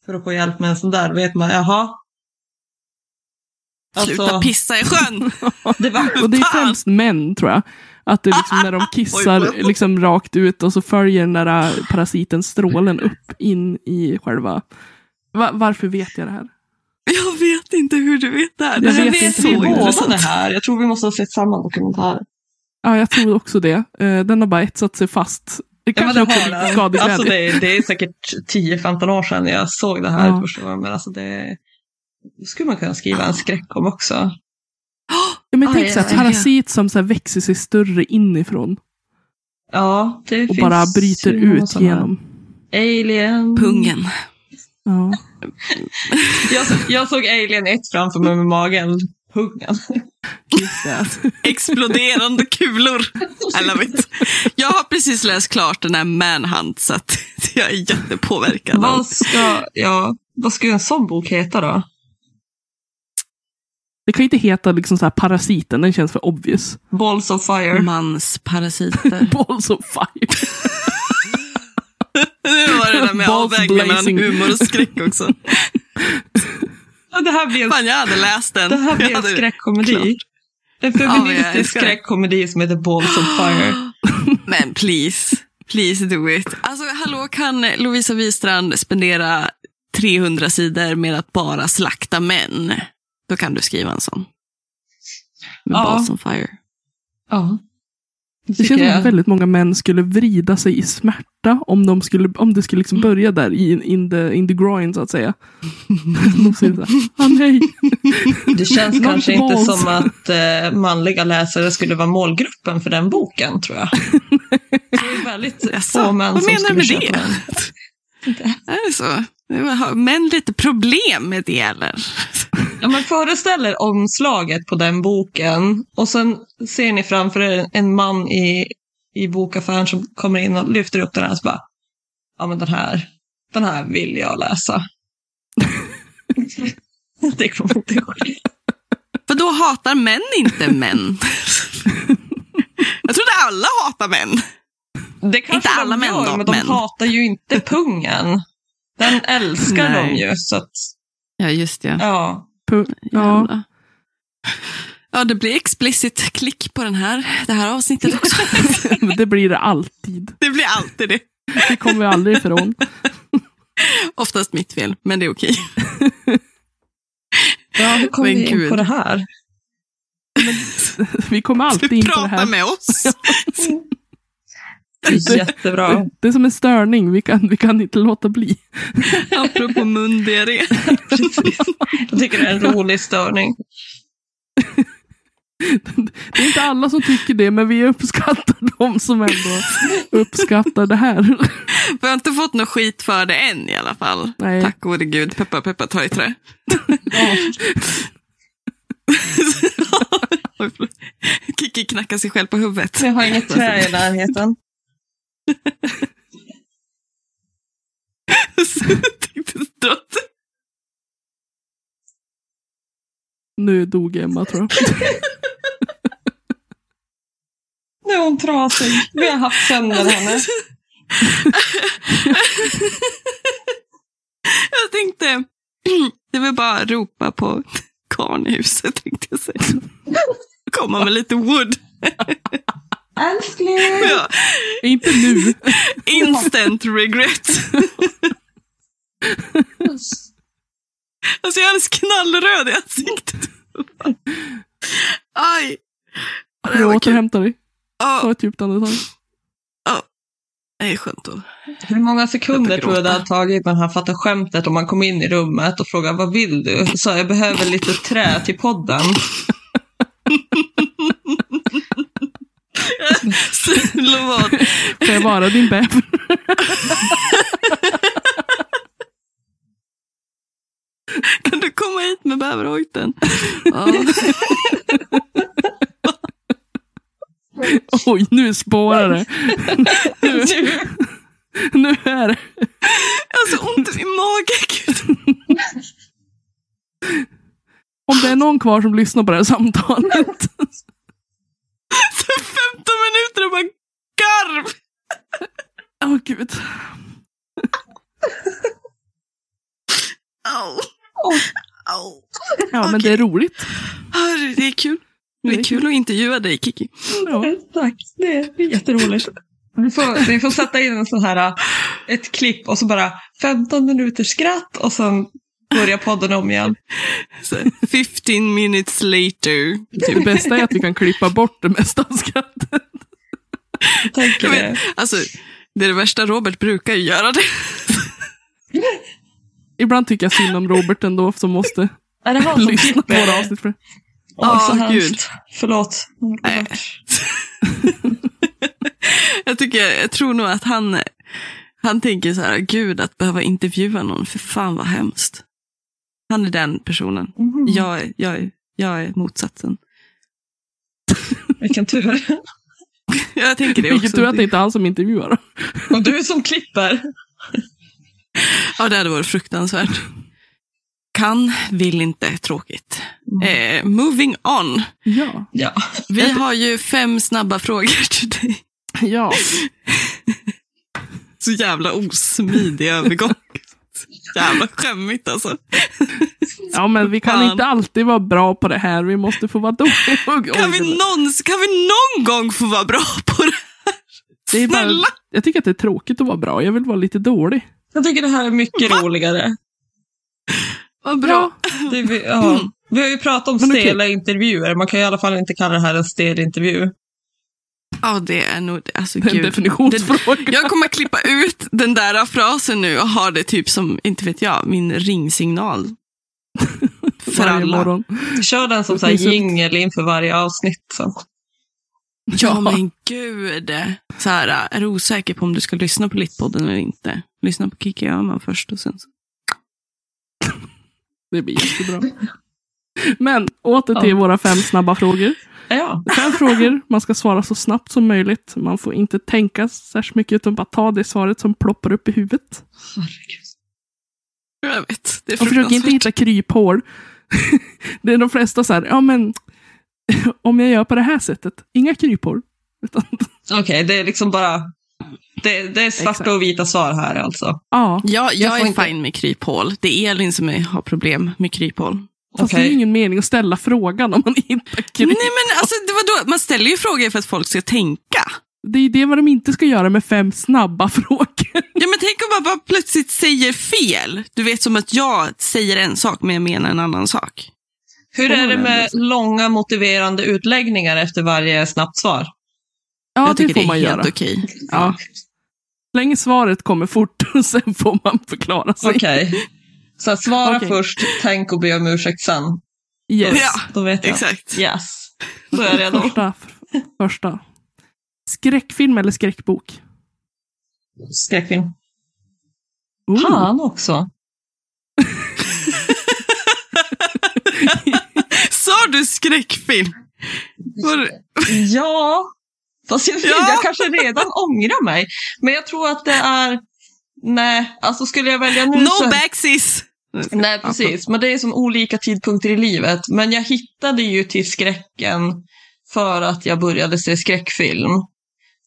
för att få hjälp med en sån där vet man, jaha. Sluta Alltså, pissa i sjön! det var, Och det är främst män tror jag. Att det är liksom när de kissar liksom rakt ut och så följer den där äh, parasiten strålen upp in i själva... Va- varför vet jag det här? Jag vet inte hur du vet det här. Jag Det här vet är inte vi båda det här. Jag tror vi måste ha sett samma dokumentär. Ja, jag tror också det. Eh, Den har bara etsat sig fast. Det Ja, kanske det också har skadeglädje. Alltså det, är- det är säkert 10-15 år sedan jag såg det här Ja. första gången. Men alltså det, det skulle man kunna skriva en skräck om också. Ja, men Aj, tänk så här, aj, aj. parasit som så här växer sig större inifrån Ja, det och finns bara bryter ju ut sådana. genom. Alien. Pungen. Ja. Jag, jag såg Alien 1 framför mig med magen. Pungen. Exploderande kulor. I love it. Jag har precis läst klart den här Manhunt så att jag är jättepåverkad. Vad ska, ja, vad ska en sån bok heta då? Det kan ju inte heta liksom så här parasiten, den känns för obvious. Balls of fire. Mansparasiter. Balls of fire. Nu var det där med avvägningen mellan humor och skräck också. Ja, det här blir en, Fan, jag hade läst den. det här blir en hade- skräckkomedi. En Ja, feministisk det. skräckkomedi som heter Balls of fire. Men please, please do it. Alltså hallå, kan Lovisa Wistrand spendera 300 sidor med att bara slakta män? Då kan du skriva en sån. Med Ja. Balls on fire. Ja. Det känns som att väldigt många män skulle vrida sig i smärta om, de skulle, om det skulle liksom börja där i, in, the, in the groin så att säga. De säger så här, ah, nej. Det känns Not kanske inte som att eh, manliga läsare skulle vara målgruppen för den boken, tror jag. Det är väldigt få män vad som menar du skulle med köpa det? den. Är det så? Har män lite problem med det eller? Ja, men föreställ er omslaget på den boken och sen ser ni framför er en man i, i bokaffären som kommer in och lyfter upp den här och så bara, ja men den här, den här vill jag läsa. det kommer inte ske. För då hatar män inte män. Jag trodde alla hatar män. Det kanske Inte alla de män gör, då, men de men- hatar ju inte pungen. Den älskar Nej. de ju, så att, Ja, just det. ja. Pu- Ja. Ja, det blir explicit klick på den här, det här avsnittet också. men det blir det alltid. Det blir alltid det. Det kommer vi aldrig ifrån. Oftast mitt fel, men det är okej. Ja, hur kom Men vi in på det här? Vi kommer alltid Du in på det pratar här. med oss. Jättebra. Det är som en störning, vi kan, vi kan inte låta bli. Apropå mundiarré. Jag tycker det är en rolig störning. Det är inte alla som tycker det, men vi uppskattar de som ändå uppskattar det här. Vi har inte fått något skit för det än i alla fall. Nej. Tack gode gud. Peppa, peppa, ta i trä. Förlåt. Kiki knackar sig själv på huvudet. Jag har inget trä i närheten. Så jag tänkte dra till- Nu dog Emma tror jag. Nu är hon trasig. Vi har haft sönder henne. Jag tänkte, det vill bara ropa på karln i huset tänkte jag säga. Komma med lite wood. Älskling! Ja, Inte nu. instant regret. Alltså jag är alldeles knallröd i ansiktet. Aj. Det kul. återhämtar dig. Ta Ja, ett djupt andetag. det är skönt att... Hur många sekunder Jag tror du det hade tagit när han fattade skämtet om man kom in i rummet och frågade vad vill du? Så jag behöver lite trä till podden. Lovad. Får jag vara din bäver? Kan du komma hit med bäverhojten? Ja. Oj, nu spårar det. Nu, nu är det. Alltså ont i magen. Gud. Om det är någon kvar som lyssnar på det här samtalet. Så 15 minuter och bara garv. Åh gud. Au. Au. Ja, men det är roligt. Det är kul. Det är kul att intervjua dig, Kiki. Ja. Tack, det är jätteroligt. Vi får, vi får sätta in en sån här, ett klipp och så bara 15 minuters skratt och sen börjar podden om igen. Så, 15 minutes later. Det bästa är att vi kan klippa bort det mesta av skrattet. Tänker det. alltså, det är det värsta, Robert brukar ju göra det. Ibland tycker jag synd om Robert ändå som måste Är det han som lyssna på klipper? våra avsnitt. För. Åh, så Ja, hemskt. Förlåt. Nej. jag, tycker, jag tror nog att han, han tänker så här, gud att behöva intervjua någon, för fan vad hemskt. Han är den personen. Mhm. Jag, är- jag, är- jag är motsatsen. Vilken tur. Jag tänker det också. tur att det inte är han som intervjuar. Och du som klipper. Ja, det hade varit fruktansvärt. kan, vill inte, tråkigt. Eh, moving on. Ja. Ja. Vi har ju fem snabba frågor till dig. Ja. Så jävla osmidig övergång. Jävla skämmigt alltså. ja, men vi kan Fan. inte alltid vara bra på det här. Vi måste få vara dåliga. Kan vi, någon, kan vi någon gång få vara bra på det? det är bara, Snälla! jag tycker att det är tråkigt att vara bra. Jag vill vara lite dålig. Jag tycker det här är mycket roligare. Vad bra. Det, vi, ja. vi har ju pratat om Men stela intervjuer. Man kan i alla fall inte kalla det här en stel intervju. Ja, det är nog det. Alltså, en gud. definitionsfråga. Det, jag kommer att klippa ut den där frasen nu och ha det typ som, inte vet jag, min ringsignal. För Varje alla. morgon. Kör den som Det så här finns ett- jingel inför varje avsnitt. Så. Ja, men gud. Så här, är du osäker på om du ska lyssna på Littpodden eller inte? Lyssna på Kikki Öhman först och sen så. Det blir jättebra. Men åter till Ja. våra fem snabba frågor. Ja. Fem frågor, man ska svara så snabbt som möjligt. Man får inte tänka särskilt mycket utan bara ta det svaret som ploppar upp i huvudet. Herregud. Jag vet, det är Och försök inte hitta kryphål. det är de flesta så här, ja men om jag gör på det här sättet, inga kryphål. Utan, Okej, det är liksom bara... Det, det är svarta Exakt. och vita svar här alltså. ja, Ja, jag, Jag får är inte- fine med kryphål. Det är Elin som är, har problem med kryphål. Fast det är ingen mening att ställa frågan om man hittar kryphål. Nej, men alltså, det var då, man ställer ju frågor för att folk ska tänka. Det är det vad de inte ska göra med fem snabba frågor. Ja, men tänk om man bara plötsligt säger fel. Du vet som att jag säger en sak men jag menar en annan sak. Hur är det med långa motiverande utläggningar efter varje snabbt svar? Ja, jag det tycker får det är man helt göra. okej. Ja. Länge svaret kommer fort och sen får man förklara sig. Okej. Så svara Okej. först, tänk och be om ursäkt sen. Yes. Ja, Då vet jag. exakt. Yes. Då är jag redo. Första, första. Skräckfilm eller skräckbok? Skräckfilm. Oh. Han också. Sa du skräckfilm? Var Ja. Fast jag, Ja. jag kanske redan ångrar mig. Men jag tror att det är... Nej, alltså skulle jag välja nu No så... backsies! Nej, precis. Men det är som olika tidpunkter i livet. Men jag hittade ju till skräcken för att jag började se skräckfilm.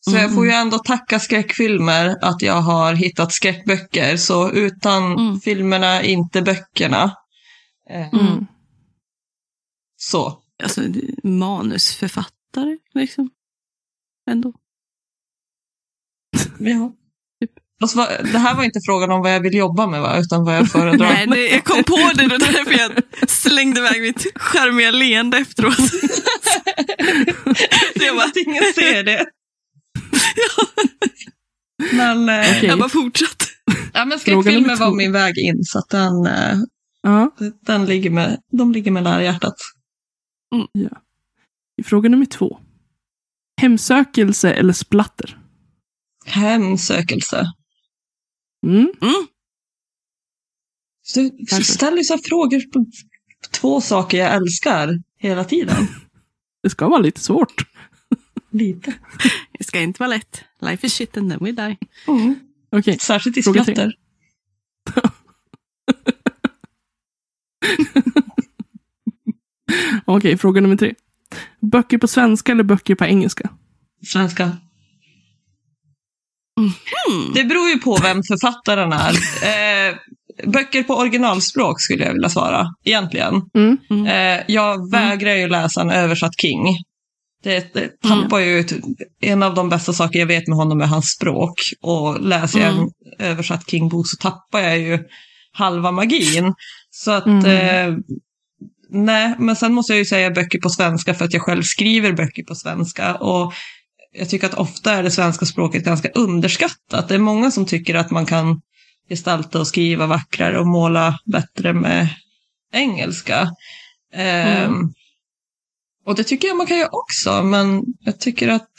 Så jag får ju ändå tacka skräckfilmer att jag har hittat skräckböcker. Så utan Mm. filmerna, inte böckerna. Eh, Mm. Så. Alltså, manusförfattare, liksom. Ändå. Ja. Vad- det här var inte frågan om vad jag vill jobba med, va? utan vad jag föredrar. Nej, det, jag kom på det, det var därför jag slängde iväg mitt charmiga leende efteråt. det var att ingen ser det. Men, eh, Okej. Jag bara fortsatte. ja, men skräckfilmer var min väg in, så att den, Ja. den ligger med, de ligger med nära hjärtat. Fråga nummer två. Hemsökelse eller splatter? Hemsökelse. Mm. Mm. Du ställer så här frågor på två saker jag älskar hela tiden. Det ska vara lite svårt. Lite. Det ska inte vara lätt. Life is shit and then we die. Okej, Särskilt i Fråga skratter. Okej, fråga nummer tre. Böcker på svenska eller böcker på engelska? Svenska. Hmm. Det beror ju på vem författaren är. Eh, böcker på originalspråk skulle jag vilja svara, egentligen. Mm. Eh, jag vägrar ju läsa en översatt King. Det, det tappar ju ut, en av de bästa saker jag vet med honom är hans språk. Och läser jag en översatt King-bok så tappar jag ju halva magin. Så att, Mm. eh, nej, men sen måste jag ju säga böcker på svenska för att jag själv skriver böcker på svenska. Och jag tycker att ofta är det svenska språket ganska underskattat. Det är många som tycker att man kan gestalta och skriva vackrare och måla bättre med engelska. Ehm, och det tycker jag man kan göra också, men jag tycker att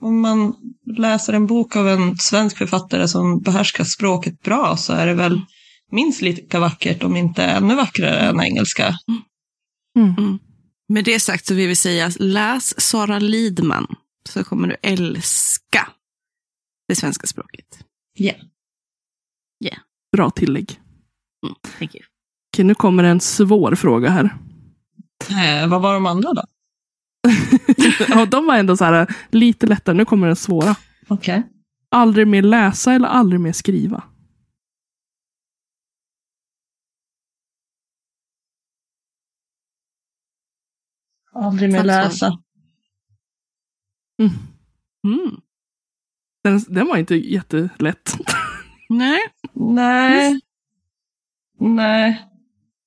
om man läser en bok av en svensk författare som behärskar språket bra så är det väl minst lika vackert, om inte ännu vackrare än engelska. Mm. Med det sagt så vill vi säga läs Sara Lidman så kommer du älska det svenska språket. Bra tillägg. Mm, thank you. Okej, nu kommer en svår fråga här. Eh, vad var de andra då? ja, de var ändå så här lite lättare. Nu kommer den svåra. Okej. Aldrig mer läsa eller aldrig mer skriva? Aldrig mer läsa. Mm. Den, den var inte jättelätt. Nej. Nej. Nej.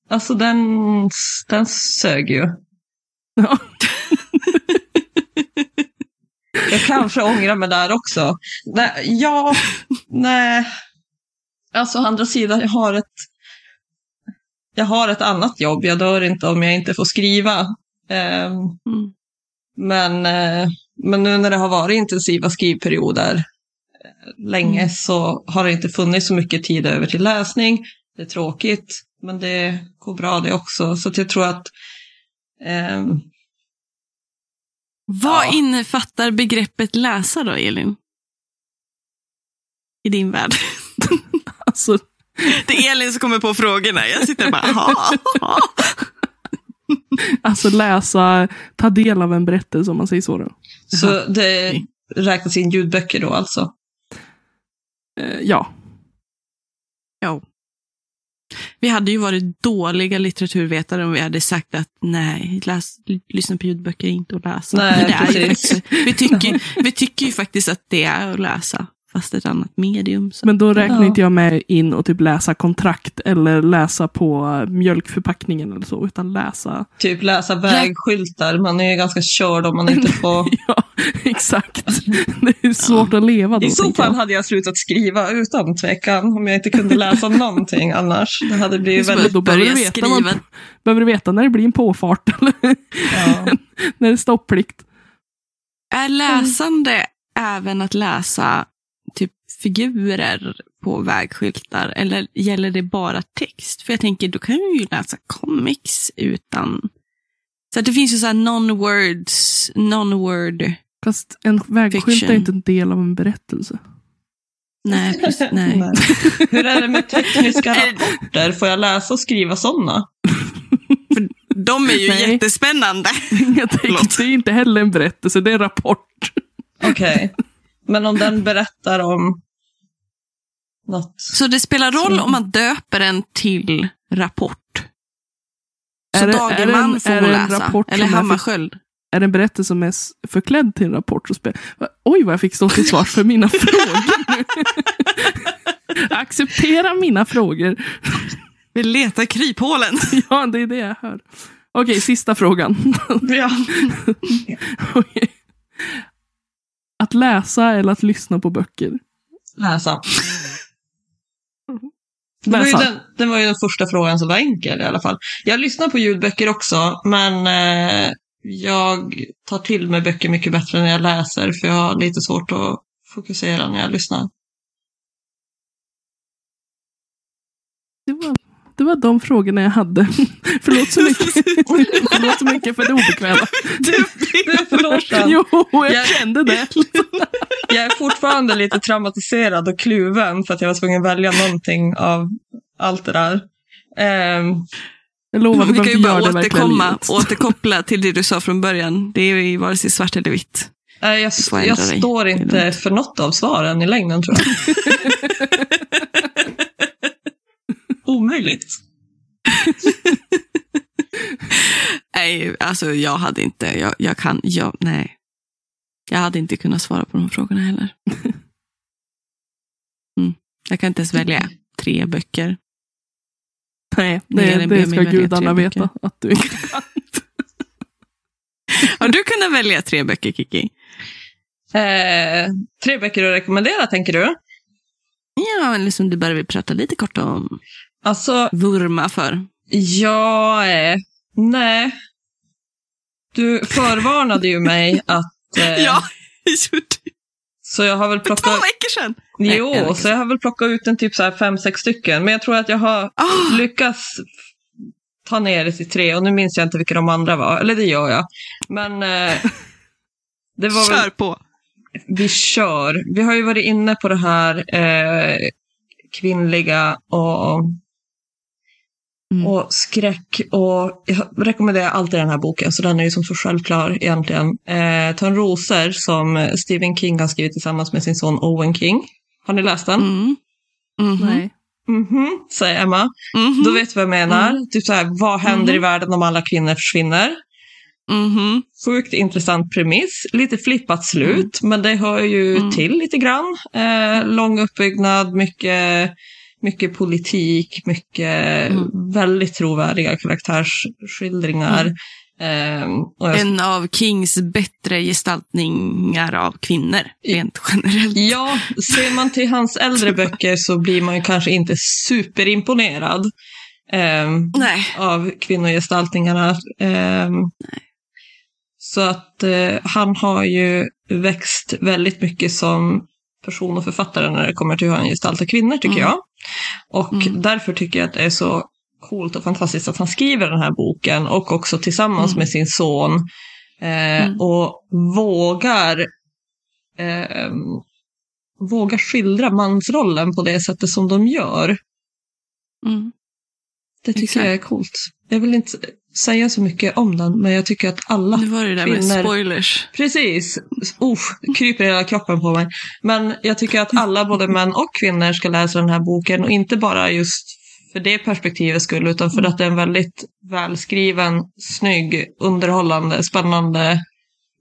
Alltså den, den sög ju. Ja. Jag kanske ångrar mig där också. Nej, ja, nej. Alltså å andra sidan, jag har ett jag har ett annat jobb. Jag dör inte om jag inte får skriva. Ehm, Mm. men, eh, men nu när det har varit intensiva skrivperioder eh, länge Mm. så har det inte funnits så mycket tid över till läsning. Det är tråkigt, men det går bra det också. Så jag tror att ehm, Vad Ja. innefattar begreppet läsa då, Elin? I din värld. Alltså, Det är Elin som kommer på frågorna. Jag sitter bara, "Aha, aha." alltså läsa, ta del av en berättelse om man säger så. Då. så det räknas in ljudböcker då alltså. Eh, ja. Ja. Vi hade ju varit dåliga litteraturvetare om vi hade sagt att nej, läs, lyssna på ljudböcker är inte att läsa. Nej, Men det är ju precis. faktiskt, vi, tycker, vi tycker ju faktiskt att det är att läsa, fast ett annat medium. Så. Men då räknar Ja. inte jag med in och typ läsa kontrakt eller läsa på mjölkförpackningen eller så, utan läsa. Typ läsa vägskyltar. Man är ju ganska körd om man inte får... Ja, exakt. Det är svårt att leva då. I så fall jag. hade jag slutat skriva utan tvekan. Om jag inte kunde läsa någonting annars. Det hade blivit väldigt... då behöver du, veta skriva. behöver du veta när det blir en påfart eller Ja. när det är stopplikt. Är läsande även att läsa typ figurer på vägskyltar eller gäller det bara text? För jag tänker, då kan du ju läsa comics utan... Så att det finns ju så här non-words, non-word... Fast en vägskylt är Fiction. inte en del av en berättelse. Nej, precis, nej. Nej. Hur är det med tekniska rapporter? Får jag läsa och skriva sådana? De är ju Nej. jättespännande. Jag tänkte, det är inte heller en berättelse, det är en rapport. Okej. Men om den berättar om något... Så det spelar roll om man döper den till rapport. Så Är det- är Dagerman det en- får är hon det en läsa. rapport Eller Hammarskjöld. Är det en berättelse som är förklädd till en rapport? Så spel... Oj, vad jag fick stå till svars för mina frågor nu. Acceptera mina frågor. Vi letar kryphålen. Ja, det är det jag hör. Okej, sista frågan. Ja. Okej. Att läsa eller att lyssna på böcker? Läsa. Det var, den, det var ju den första frågan som var enkel i alla fall. Jag lyssnar på ljudböcker också, men eh, jag tar till mig böcker mycket bättre när jag läser, för jag har lite svårt att fokusera när jag lyssnar. Det var, det var de frågorna jag hade. Förlåt så mycket. Förlåt så mycket för det obekväma. Du, du förlåt Jo, jag Jag- kände det. Jag är fortfarande lite traumatiserad och kluven för att jag var tvungen att välja någonting av allt det där. Ehm, Jag lovar Vi kan ju bara återkomma, återkoppla till det du sa från början. Det är ju vare sig svart eller vitt. nej, jag, jag står inte för något av svaren i längden tror jag. Omöjligt. Nej, alltså jag hade inte, jag, jag kan, jag, nej. Jag hade inte kunnat svara på de frågorna heller. Mm. Jag kan inte ens välja tre böcker. Nej, Nej, det, ska gudarna tre veta. böcker. Att du inte kan. Har du kunnat välja tre böcker, Kiki? Eh, tre böcker att rekommendera, tänker du? Ja, eller som du bara vill prata lite kort om. Alltså, Vurma för. jag är... Nej. Du förvarnade ju mig att... Eh, Ja, Så jag har väl för två plockat... veckor sedan. Nej, Jo, vecka så jag har väl plockat ut en typ så här fem, sex stycken. Men jag tror att jag har Ah, lyckats ta ner det till tre. Och nu minns jag inte vilka de andra var. Eller det gör jag. Men eh, det var kör väl... på. Vi kör. Vi har ju varit inne på det här eh, kvinnliga och Mm. och skräck. Och jag rekommenderar alltid den här boken, så den är ju som så självklar egentligen. Eh, Törnrosor som Stephen King har skrivit tillsammans med sin son Owen King. Har ni läst den? Mm. Mhm. Nej. Mhm, säger Emma. Mhm. Då vet du vad jag menar. Typ så här, vad händer i världen om alla kvinnor försvinner? Mhm. Sjukt intressant premiss. Lite flippat slut, men det hör ju Mm. till lite grann. Eh, lång uppbyggnad, mycket, mycket politik, mycket Mm. väldigt trovärdiga karaktärsskildringar. Eh, och jag, En av Kings bättre gestaltningar av kvinnor, rent generellt. ja, ser man till hans äldre böcker så blir man ju kanske inte superimponerad. Eh, Nej. av kvinnogestaltningarna. Ehm, så att eh, han har ju växt väldigt mycket som person och författare när det kommer till hur han gestaltar kvinnor tycker Mm. jag. Och Mm. därför tycker jag att det är så coolt och fantastiskt att han skriver den här boken och också tillsammans Mm. med sin son eh, Mm. och vågar eh, vågar skildra mansrollen på det sättet som de gör. Mm. Det tycker Exakt. jag är coolt. Jag vill inte säga så mycket om den, men jag tycker att alla... Nu var det där med Kvinnor. spoilers. Precis! Uff, kryper hela kroppen på mig. Men jag tycker att alla, både män och kvinnor, ska läsa den här boken. Och inte bara just för det perspektivet skull, utan för att det är en väldigt välskriven, snygg, underhållande, spännande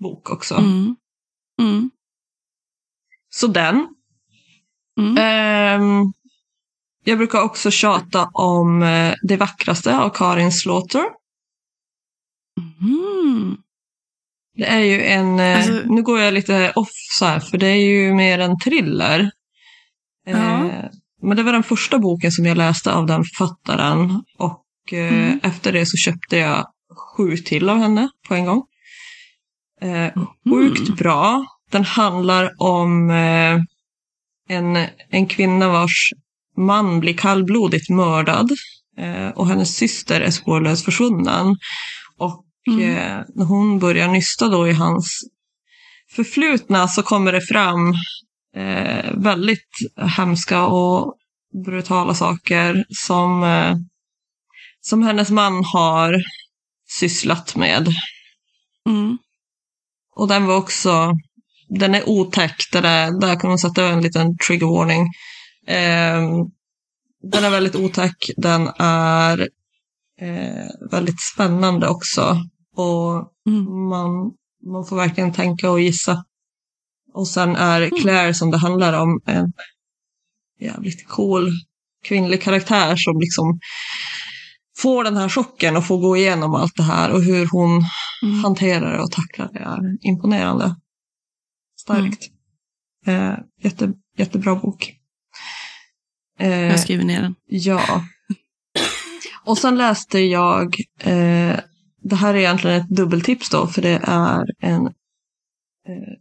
bok också. Mm. Mm. Så den. Mm. Ehm, jag brukar också tjata om eh, Det vackraste av Karin Slaughter. Mm. Det är ju en, eh, Alltså- nu går jag lite off så här, för det är ju mer en thriller. Ja. Eh, men det var den första boken som jag läste av den författaren. Och eh, Mm. efter det så köpte jag sju till av henne på en gång. Eh, sjukt Mm. bra. Den handlar om eh, en, en kvinna vars man blir kallblodigt mördad. Och hennes syster är spårlöst försvunnen. Och Mm. eh, när hon börjar nysta då i hans förflutna så kommer det fram eh, väldigt hemska och brutala saker som, eh, som hennes man har sysslat med. Mm. Och den var också, den är otäck, där, där kan man sätta en liten trigger warning. Eh, den är väldigt otäck, den är eh, väldigt spännande också. Och Mm. man, man får verkligen tänka och gissa. Och sen är Claire som det handlar om en jävligt cool kvinnlig karaktär som liksom får den här chocken och får gå igenom allt det här och hur hon Mm. hanterar det och tacklar det är imponerande. Starkt. Eh, jätte, jättebra bok. Eh, Jag skriver ner den. Ja. Och sen läste jag, eh, det här är egentligen ett dubbeltips då, för det är en eh,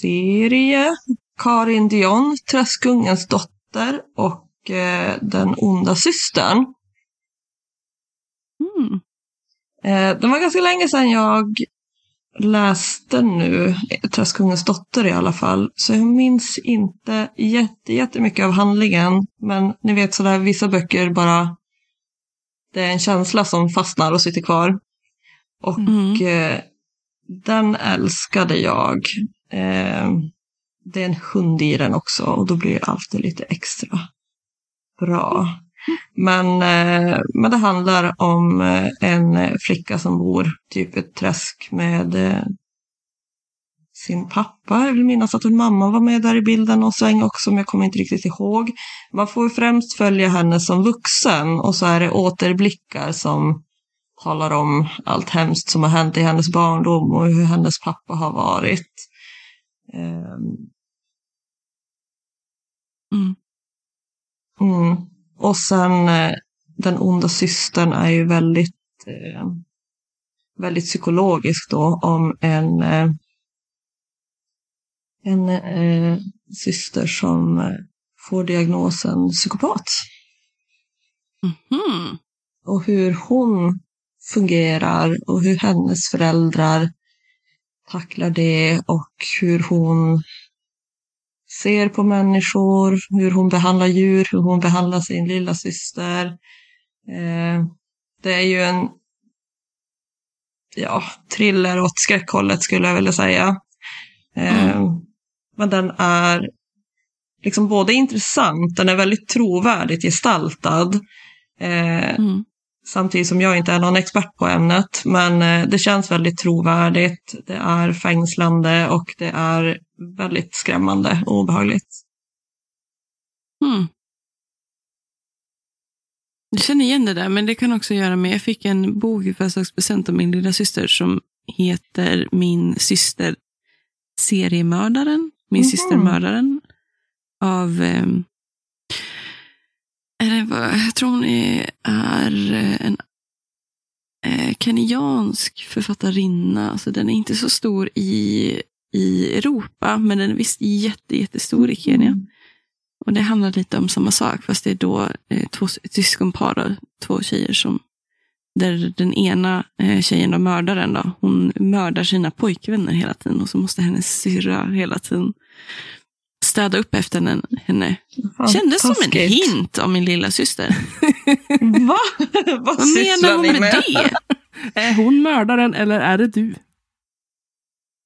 serie. Karin Dion, Träskungens dotter och eh, Den onda systern. Mm. Eh, det var ganska länge sedan jag läste nu, Träskungens dotter i alla fall, så jag minns inte jätte, jättemycket av handlingen. Men ni vet sådär, vissa böcker bara, det är en känsla som fastnar och sitter kvar. Och Mm. eh, den älskade jag. Eh, det är en hund i den också och då blir det alltid lite extra bra. Men, eh, men det handlar om en flicka som bor typ ett träsk med sin pappa. Jag vill minnas att mamma var med där i bilden och sväng också, men jag kommer inte riktigt ihåg. Man får främst följa henne som vuxen och så är det återblickar som talar om allt hemskt som har hänt i hennes barndom och hur hennes pappa har varit. Ehm, Mm. Mm. Och sen eh, den onda systern är ju väldigt, eh, väldigt psykologisk då om en, eh, en eh, syster som får diagnosen psykopat. Mhm. Och hur hon fungerar och hur hennes föräldrar tacklar det och hur hon ser på människor, hur hon behandlar djur, hur hon behandlar sin lilla syster. Eh, Det är ju en ja, thriller åt skräckhållet skulle jag vilja säga. Eh, men den är liksom både intressant, den är väldigt trovärdigt gestaltad. Eh, Mm. Samtidigt som jag inte är någon expert på ämnet. Men eh, det känns väldigt trovärdigt. Det är fängslande och det är väldigt skrämmande och obehagligt. Mm. Jag känner igen det där, men det kan också göra med, jag fick en bok i födelsedagspresent av min lilla syster som heter Min syster seriemördaren. Min Mhm. syster mördaren. Av, ehm, vad- jag tror hon är, är eh, en eh, kenyansk författarinna. Alltså den är inte så stor i, i Europa, men den är visst jätte, jättestor i Kenya. Och det handlar lite om samma sak, fast det är då eh, två syskonpar, två tjejer som, där den ena eh, tjejen, då, mördaren, då, hon mördar sina pojkvänner hela tiden och så måste hennes syrra hela tiden städa upp efter henne. henne. Kändes som en hint av min lilla syster. Va? Vad Vad menar hon med, med? det? Är hon mördaren eller är det du?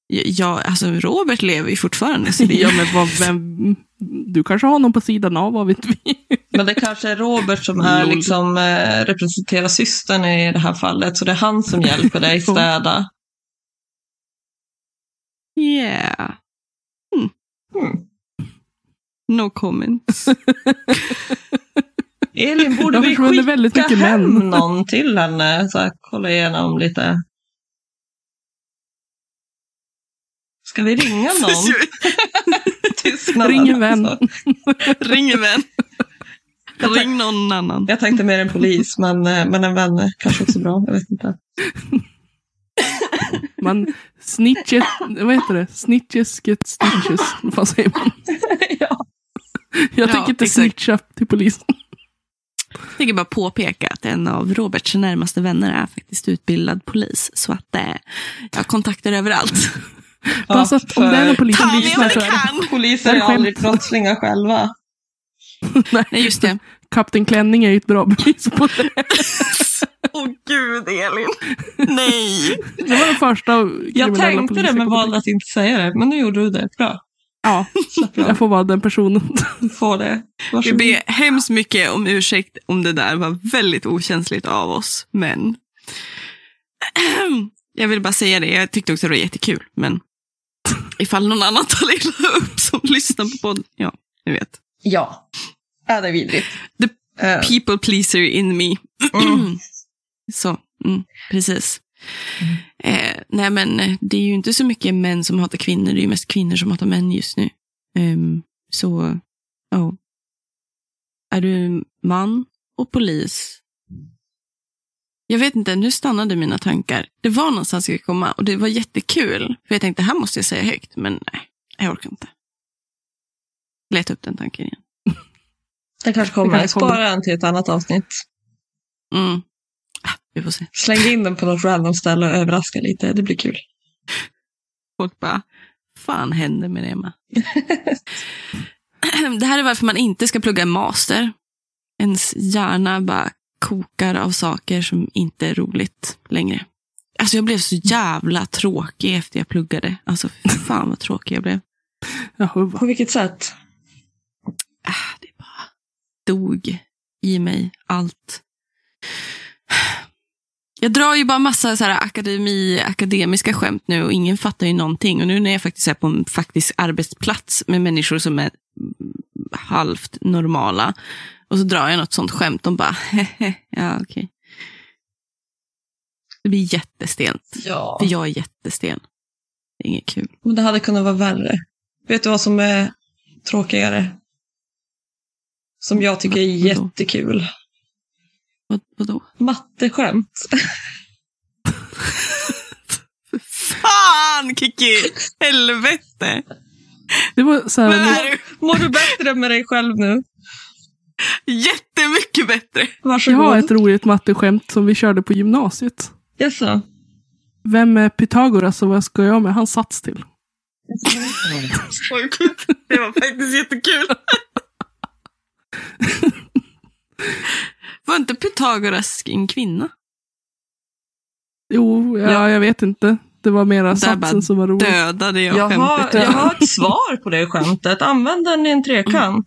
Ja, alltså Robert lever ju fortfarande. Så det, Ja, men vad, vem, du kanske har någon på sidan av, vad vet vi? Men det kanske är Robert som är liksom, eh, representerar systern i det här fallet. Så det är han som hjälper dig städa. yeah, Hmm. No comments. Elin, borde vi skicka väldigt mycket hem män. någon till henne? Så här, kolla igenom lite. Ska vi ringa någon? Tystnad. Ring en vän. alltså. Ring en vän. Jag Ring någon annan. Jag tänkte mer en polis, men, eh, men en vän är kanske också bra. Jag vet inte. Man snitches, vad heter det? Snitches get stitches. Vad säger man? ja. Jag Ja, tänker inte exakt. snitcha till polisen. Jag tänker bara påpeka att en av Roberts närmaste vänner är faktiskt utbildad polis. Så att eh, jag har kontakter överallt. Bara så att om det är någon polis som lyssnar så är! Poliser är aldrig brottslingar själva. Nej, just det. Kapten Klänning är ju ett bra bevis på det. Åh gud, Elin. Nej. Det var den första Jag tänkte det, men valde att inte säga det. Men nu gjorde du det. Bra. Ja, jag. får vara den personen. Får det. Vi Varsågod. ber hemskt mycket om ursäkt om det där var väldigt okänsligt av oss. Men jag vill bara säga det. Jag tyckte också det var jättekul. Men ifall någon annan tar illa upp som lyssnar på podden. Ja, ni vet. Ja. Ja, det är vidrigt. The Eh, People pleaser in me. Mm. Så, mm, precis. Eh, nej, men eh, det är ju inte så mycket män som hatar kvinnor. Det är ju mest kvinnor som hatar män just nu. Ehm, så, ja. Är du man och polis? Jag vet inte, nu stannade mina tankar. Det var någonstans jag skulle komma och det var jättekul. För jag tänkte, det här måste jag säga högt, men nej, jag orkar inte. Leta upp den tanken igen. Den kanske Det kommer. kanske kommer. Spara den till ett annat avsnitt. Mm. Vi får se. Släng in den på något random ställe och överraska lite. Det blir kul. Folk bara, fan händer med det, Emma? det här är varför man inte ska plugga en master. Ens hjärna bara kokar av saker som inte är roligt längre. Alltså jag blev så jävla tråkig efter jag pluggade. Alltså fan vad tråkig jag blev. På vilket sätt? Ah, det bara dog i mig allt. Jag drar ju bara massa så här akademi, akademiska skämt nu och ingen fattar ju någonting. Och nu när jag faktiskt är på en faktisk arbetsplats med människor som är halvt normala och så drar jag något sånt skämt, de bara, ja okej. Det blir jättestelt, Ja. för jag är jättestel. Det är inget kul. Men det hade kunnat vara värre. Vet du vad som är tråkigare? Som jag tycker är jättekul. Vad, vadå? Matteskämt. Fan Kiki! Helvete! Det var så Men här, är du Mår du bättre med dig själv nu? jättemycket bättre. jag Varsågod. har ett roligt matteskämt som vi körde på gymnasiet. Jaså? Vem är Pythagoras och vad ska jag med hans sats till? Det var faktiskt jättekul. Var inte Pythagoras en kvinna? Jo, ja, Ja. jag vet inte. Det var mera Där satsen som var rolig. Dödade jag Jag har, jag har ett svar på det skämtet. Använd den i en trekant.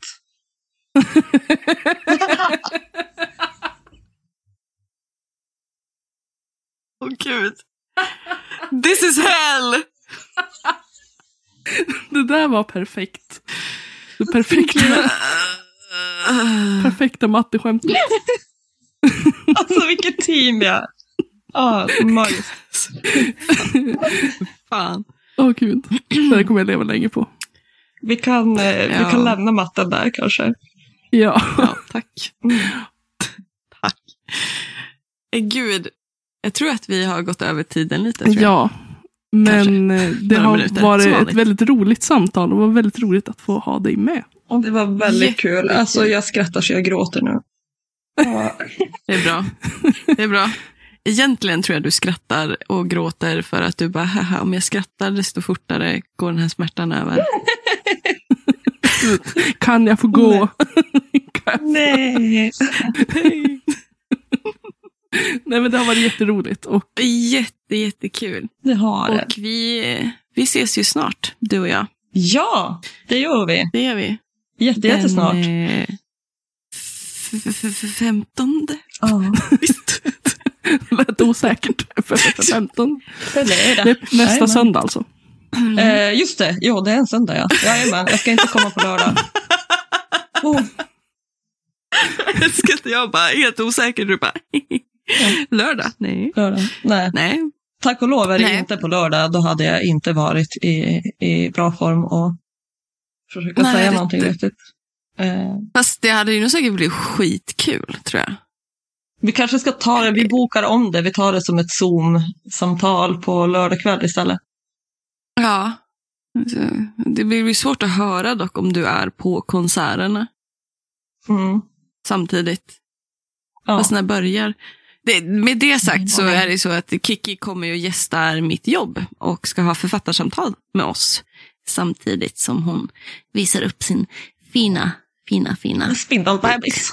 Åh gud. This is hell! Det där var perfekt. Det perfekta, perfekta matteskämtet. Alltså vilket team vi är. Ah, magiskt. Fan. Åh gud. Det där kommer jag leva länge på. Vi kan, eh, vi Ja. kan lämna matten där kanske. Ja. Ja, tack. Tack. Eh, Gud, jag tror att vi har gått över tiden lite. Ja. Men eh, det Några har minuter, varit ett väldigt roligt samtal och var väldigt roligt att få ha dig med. Det var väldigt kul. Jättekul. Alltså jag skrattar så jag gråter nu. Ja. Det är bra. Det är bra. Egentligen tror jag du skrattar och gråter för att du bara, haha, om jag skrattar desto fortare går den här smärtan över. Kan jag få gå? Kan- Nej. Nej men det har varit jätteroligt. Och Jätte, jättekul. Det har det. Och vi, vi ses ju snart, du och jag. Ja, det gör vi. Det gör vi. Jätte, jättesnart. Den, eh, f- f- Femtonde? Ja, Visst? lät osäkert. För, för 15. det är Det det. är nästa söndag alltså. Eh, just det, jo det är en söndag ja. Jajamän, jag ska inte komma på lördag. Oh, Jag älskar att jag bara helt osäker. Du bara, lördag? Nej. lördag. Nej, Nej. tack och lov är det Nej. inte på lördag. Då hade jag inte varit i, i bra form och försöka Nej, säga det- någonting vettigt. Eh, Fast det hade ju nog säkert blivit skitkul, tror jag. vi kanske ska ta det, vi bokar om det. Vi tar det som ett Zoom-samtal på lördag kväll istället. Ja. Det blir ju svårt att höra dock om du är på konserterna Mm. samtidigt. Ja. Fast när börjar? Det, med det sagt så Mm. är det så att Kiki kommer ju och gästar mitt jobb och ska ha författarsamtal med oss samtidigt som hon visar upp sin fina, fina, fina Spindelbebis.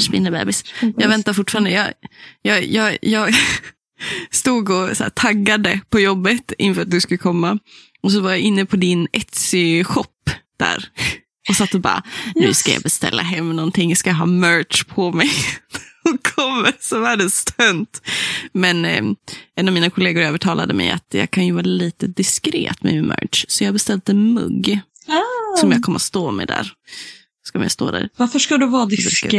spindelbebis. Jag väntar fortfarande. Jag, jag, jag, jag stod och så taggade på jobbet inför att du skulle komma. Och så var jag inne på din Etsy-shop där. Och satt och bara, nu ska jag beställa hem någonting, jag ska ha merch på mig. Och kommer som världens stönt. Men eh, en av mina kollegor övertalade mig att jag kan ju vara lite diskret med min merch. Så jag beställde en mugg Ah. som jag kommer att stå med där. Ska jag stå där Varför ska du vara diskret?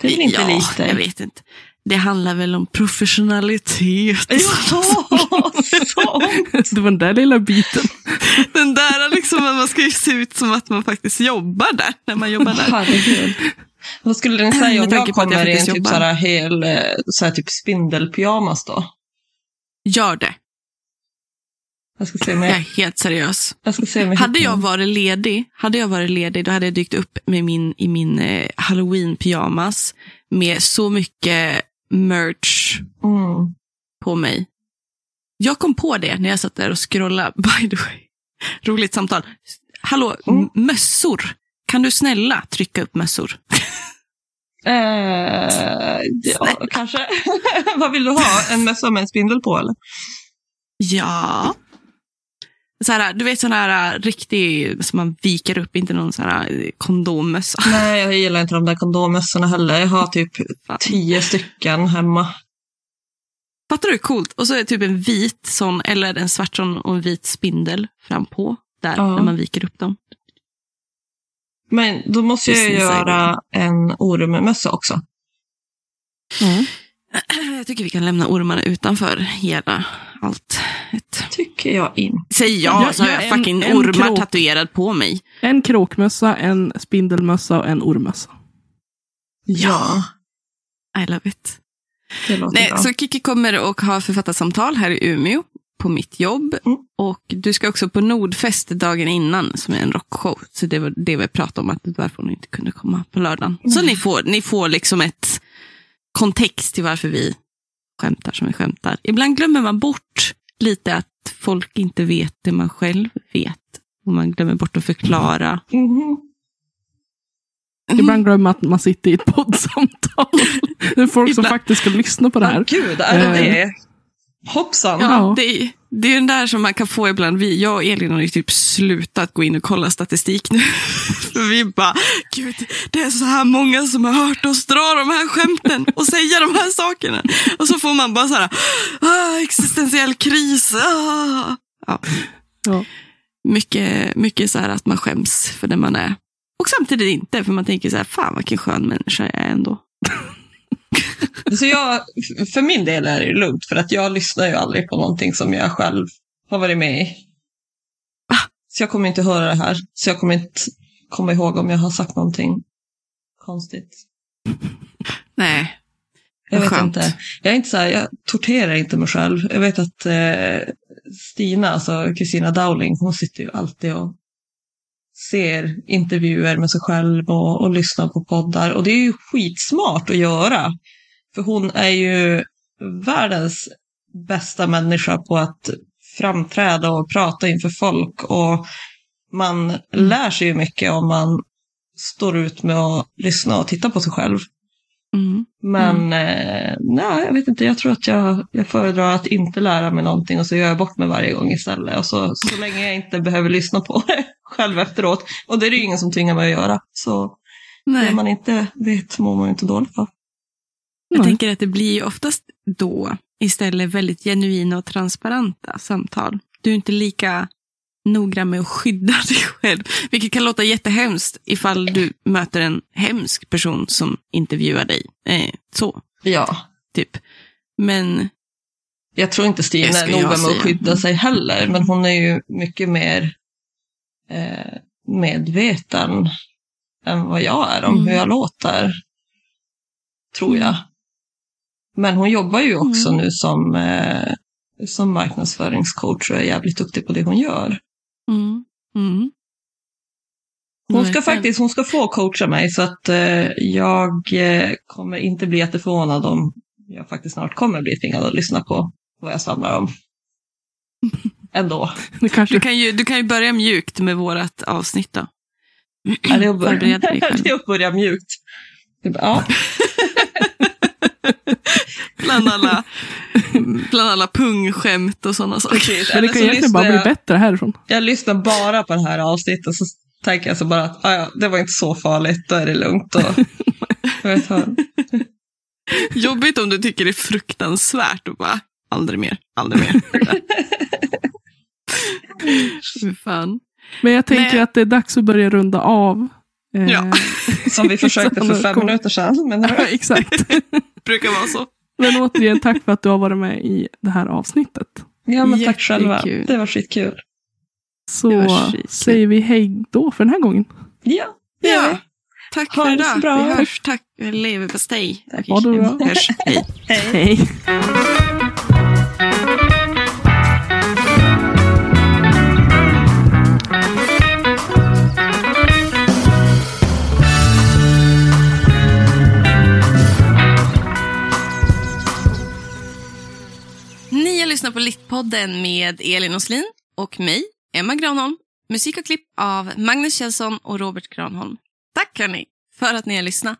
Det är väl inte ja, lite? jag vet inte. Det handlar väl om professionalitet. Ja, så. Det var den där lilla biten. Den där liksom man ska ju se ut som att man faktiskt jobbar där, när man jobbar där. Herregud. Vad skulle ni säga om jag kommer i en typ jobbar. såhär hel eh, såhär typ spindelpyjamas då? Gör det. Jag ska se om Jag är helt seriös. jag, ska se om jag Hade jag varit ledig, hade jag varit ledig, då hade jag dykt upp med min, i min eh, halloween-pyjamas med så mycket merch Mm. på mig. Jag kom på det när jag satt där och scrollade, by the way. Roligt samtal. Hallå, Mm. mössor. Kan du snälla trycka upp mössor? Eh, ja, kanske. Vad vill du ha? En mössa med en spindel på eller? Ja. Så här, du vet sån här äh, riktig, som man viker upp, inte någon sån här äh, kondommössa. Nej, jag gillar inte de där kondommössorna heller. Jag har typ tio stycken hemma. Fattar du hur coolt? Och så är det typ en vit sån, eller en svart sån och en vit spindel fram på. Där, Ja. när man viker upp dem. Men då måste jag göra en ormmössa också. Jag tycker vi kan lämna ormarna utanför hela allt. Tycker jag inte. Säg ja, Ja, så har ja, jag en- fucking en ormar krok. tatuerad på mig. En kråkmössa, en spindelmössa och en ormmössa. Ja, I love it. Nej, bra. så Kiki kommer och har författarsamtal här i Umeå på mitt jobb. Mm. Och du ska också på Nordfest dagen innan som är en rockshow. Så det var det vi pratade om, att det var därför hon inte kunde komma på lördagen. Så ni får, ni får liksom ett kontext till varför vi skämtar som vi skämtar. Ibland glömmer man bort lite att folk inte vet det man själv vet. Och man glömmer bort att förklara. Mhm. Ibland glömmer man att man sitter i ett poddsamtal. Det är folk som faktiskt ska lyssna på det här. gud, är det Eh. det? Hoppsan. Ja. Det, är, det är den där som man kan få ibland. Vi, jag och Elin har ju typ slutat gå in och kolla statistik nu. För vi bara, gud, det är så här många som har hört oss dra de här skämten och säga de här sakerna. Och så får man bara så här, ah, existentiell kris. Ah. Ja. Ja. Mycket, mycket så här att man skäms för den man är. Och samtidigt inte, för man tänker så här, fan vilken skön människa jag är ändå. Så jag, för min del är det lugnt, för att jag lyssnar ju aldrig på någonting som jag själv har varit med i. Så jag kommer inte höra det här, så jag kommer inte komma ihåg om jag har sagt någonting konstigt. Nej, Jag vet skönt. inte. Jag är inte så här, jag torterar inte mig själv. Jag vet att eh, Stina, alltså Kristina Dowling, hon sitter ju alltid och ser intervjuer med sig själv och, och lyssnar på poddar. Och det är ju skitsmart att göra. För hon är ju världens bästa människa på att framträda och prata inför folk. Och man lär sig ju mycket om man står ut med att lyssna och titta på sig själv. mm. Men eh, nej, jag vet inte, jag tror att jag, jag föredrar att inte lära mig någonting och så gör jag bort mig varje gång istället. Och så, så länge jag inte behöver lyssna på det själv efteråt. Och det är det ju ingen som tvingar mig att göra. Så nej. man inte vet mår man inte dåligt av. Jag Nej. tänker att det blir ju oftast då istället väldigt genuina och transparenta samtal. Du är inte lika noggrann med att skydda dig själv. Vilket kan låta jättehemskt ifall du möter en hemsk person som intervjuar dig. Eh, så, Ja, typ. Men jag tror inte Stina är noga med att skydda sig heller. Men hon är ju mycket mer eh, medveten än vad jag är om Mm. hur jag låter. Tror jag. Men hon jobbar ju också Mm. nu som, eh, som marknadsföringscoach och är jävligt duktig på det hon gör. mm, mm. Hon ska faktiskt hon ska få coacha mig så att eh, jag eh, kommer inte bli jätteförvånad om jag faktiskt snart kommer bli tvingad att lyssna på vad jag svamlar om. Ändå. Det kanske, Du, kan ju, du kan ju börja mjukt med vårt avsnitt då. Är det är att börja mjukt. Ja, Bland alla, bland alla pungskämt och sådana saker. precis. men det kan egentligen bara bli jag, bättre härifrån. jag lyssnar bara på det här avsnittet så tänker jag så bara att ah, ja, det var inte så farligt, då är det lugnt. Och, jag vet, hör. Jobbigt om du tycker det är fruktansvärt och bara, aldrig mer, aldrig mer. Fan. Men jag tänker Nej. att det är dags att börja runda av. Eh, Ja. Som vi försökte för fem Kom. minuter sedan. Men ja, exakt. Brukar vara så. Men återigen, tack för att du har varit med i det här avsnittet. Ja, men tack själva. Det var skitkul. Så var skitkul. säger vi hej då för den här gången. Ja, det gör vi. Ja. Tack Ha för så idag. bra. Vi hörs. Tack. Leverpastej. Ha det bra. Hörs. Hej. Hej. Hej. Lyssnar på Littpodden med Elin Oslin och mig, Emma Granholm. Musik och klipp av Magnus Kjellson och Robert Granholm. Tack hörni för att ni har lyssnat.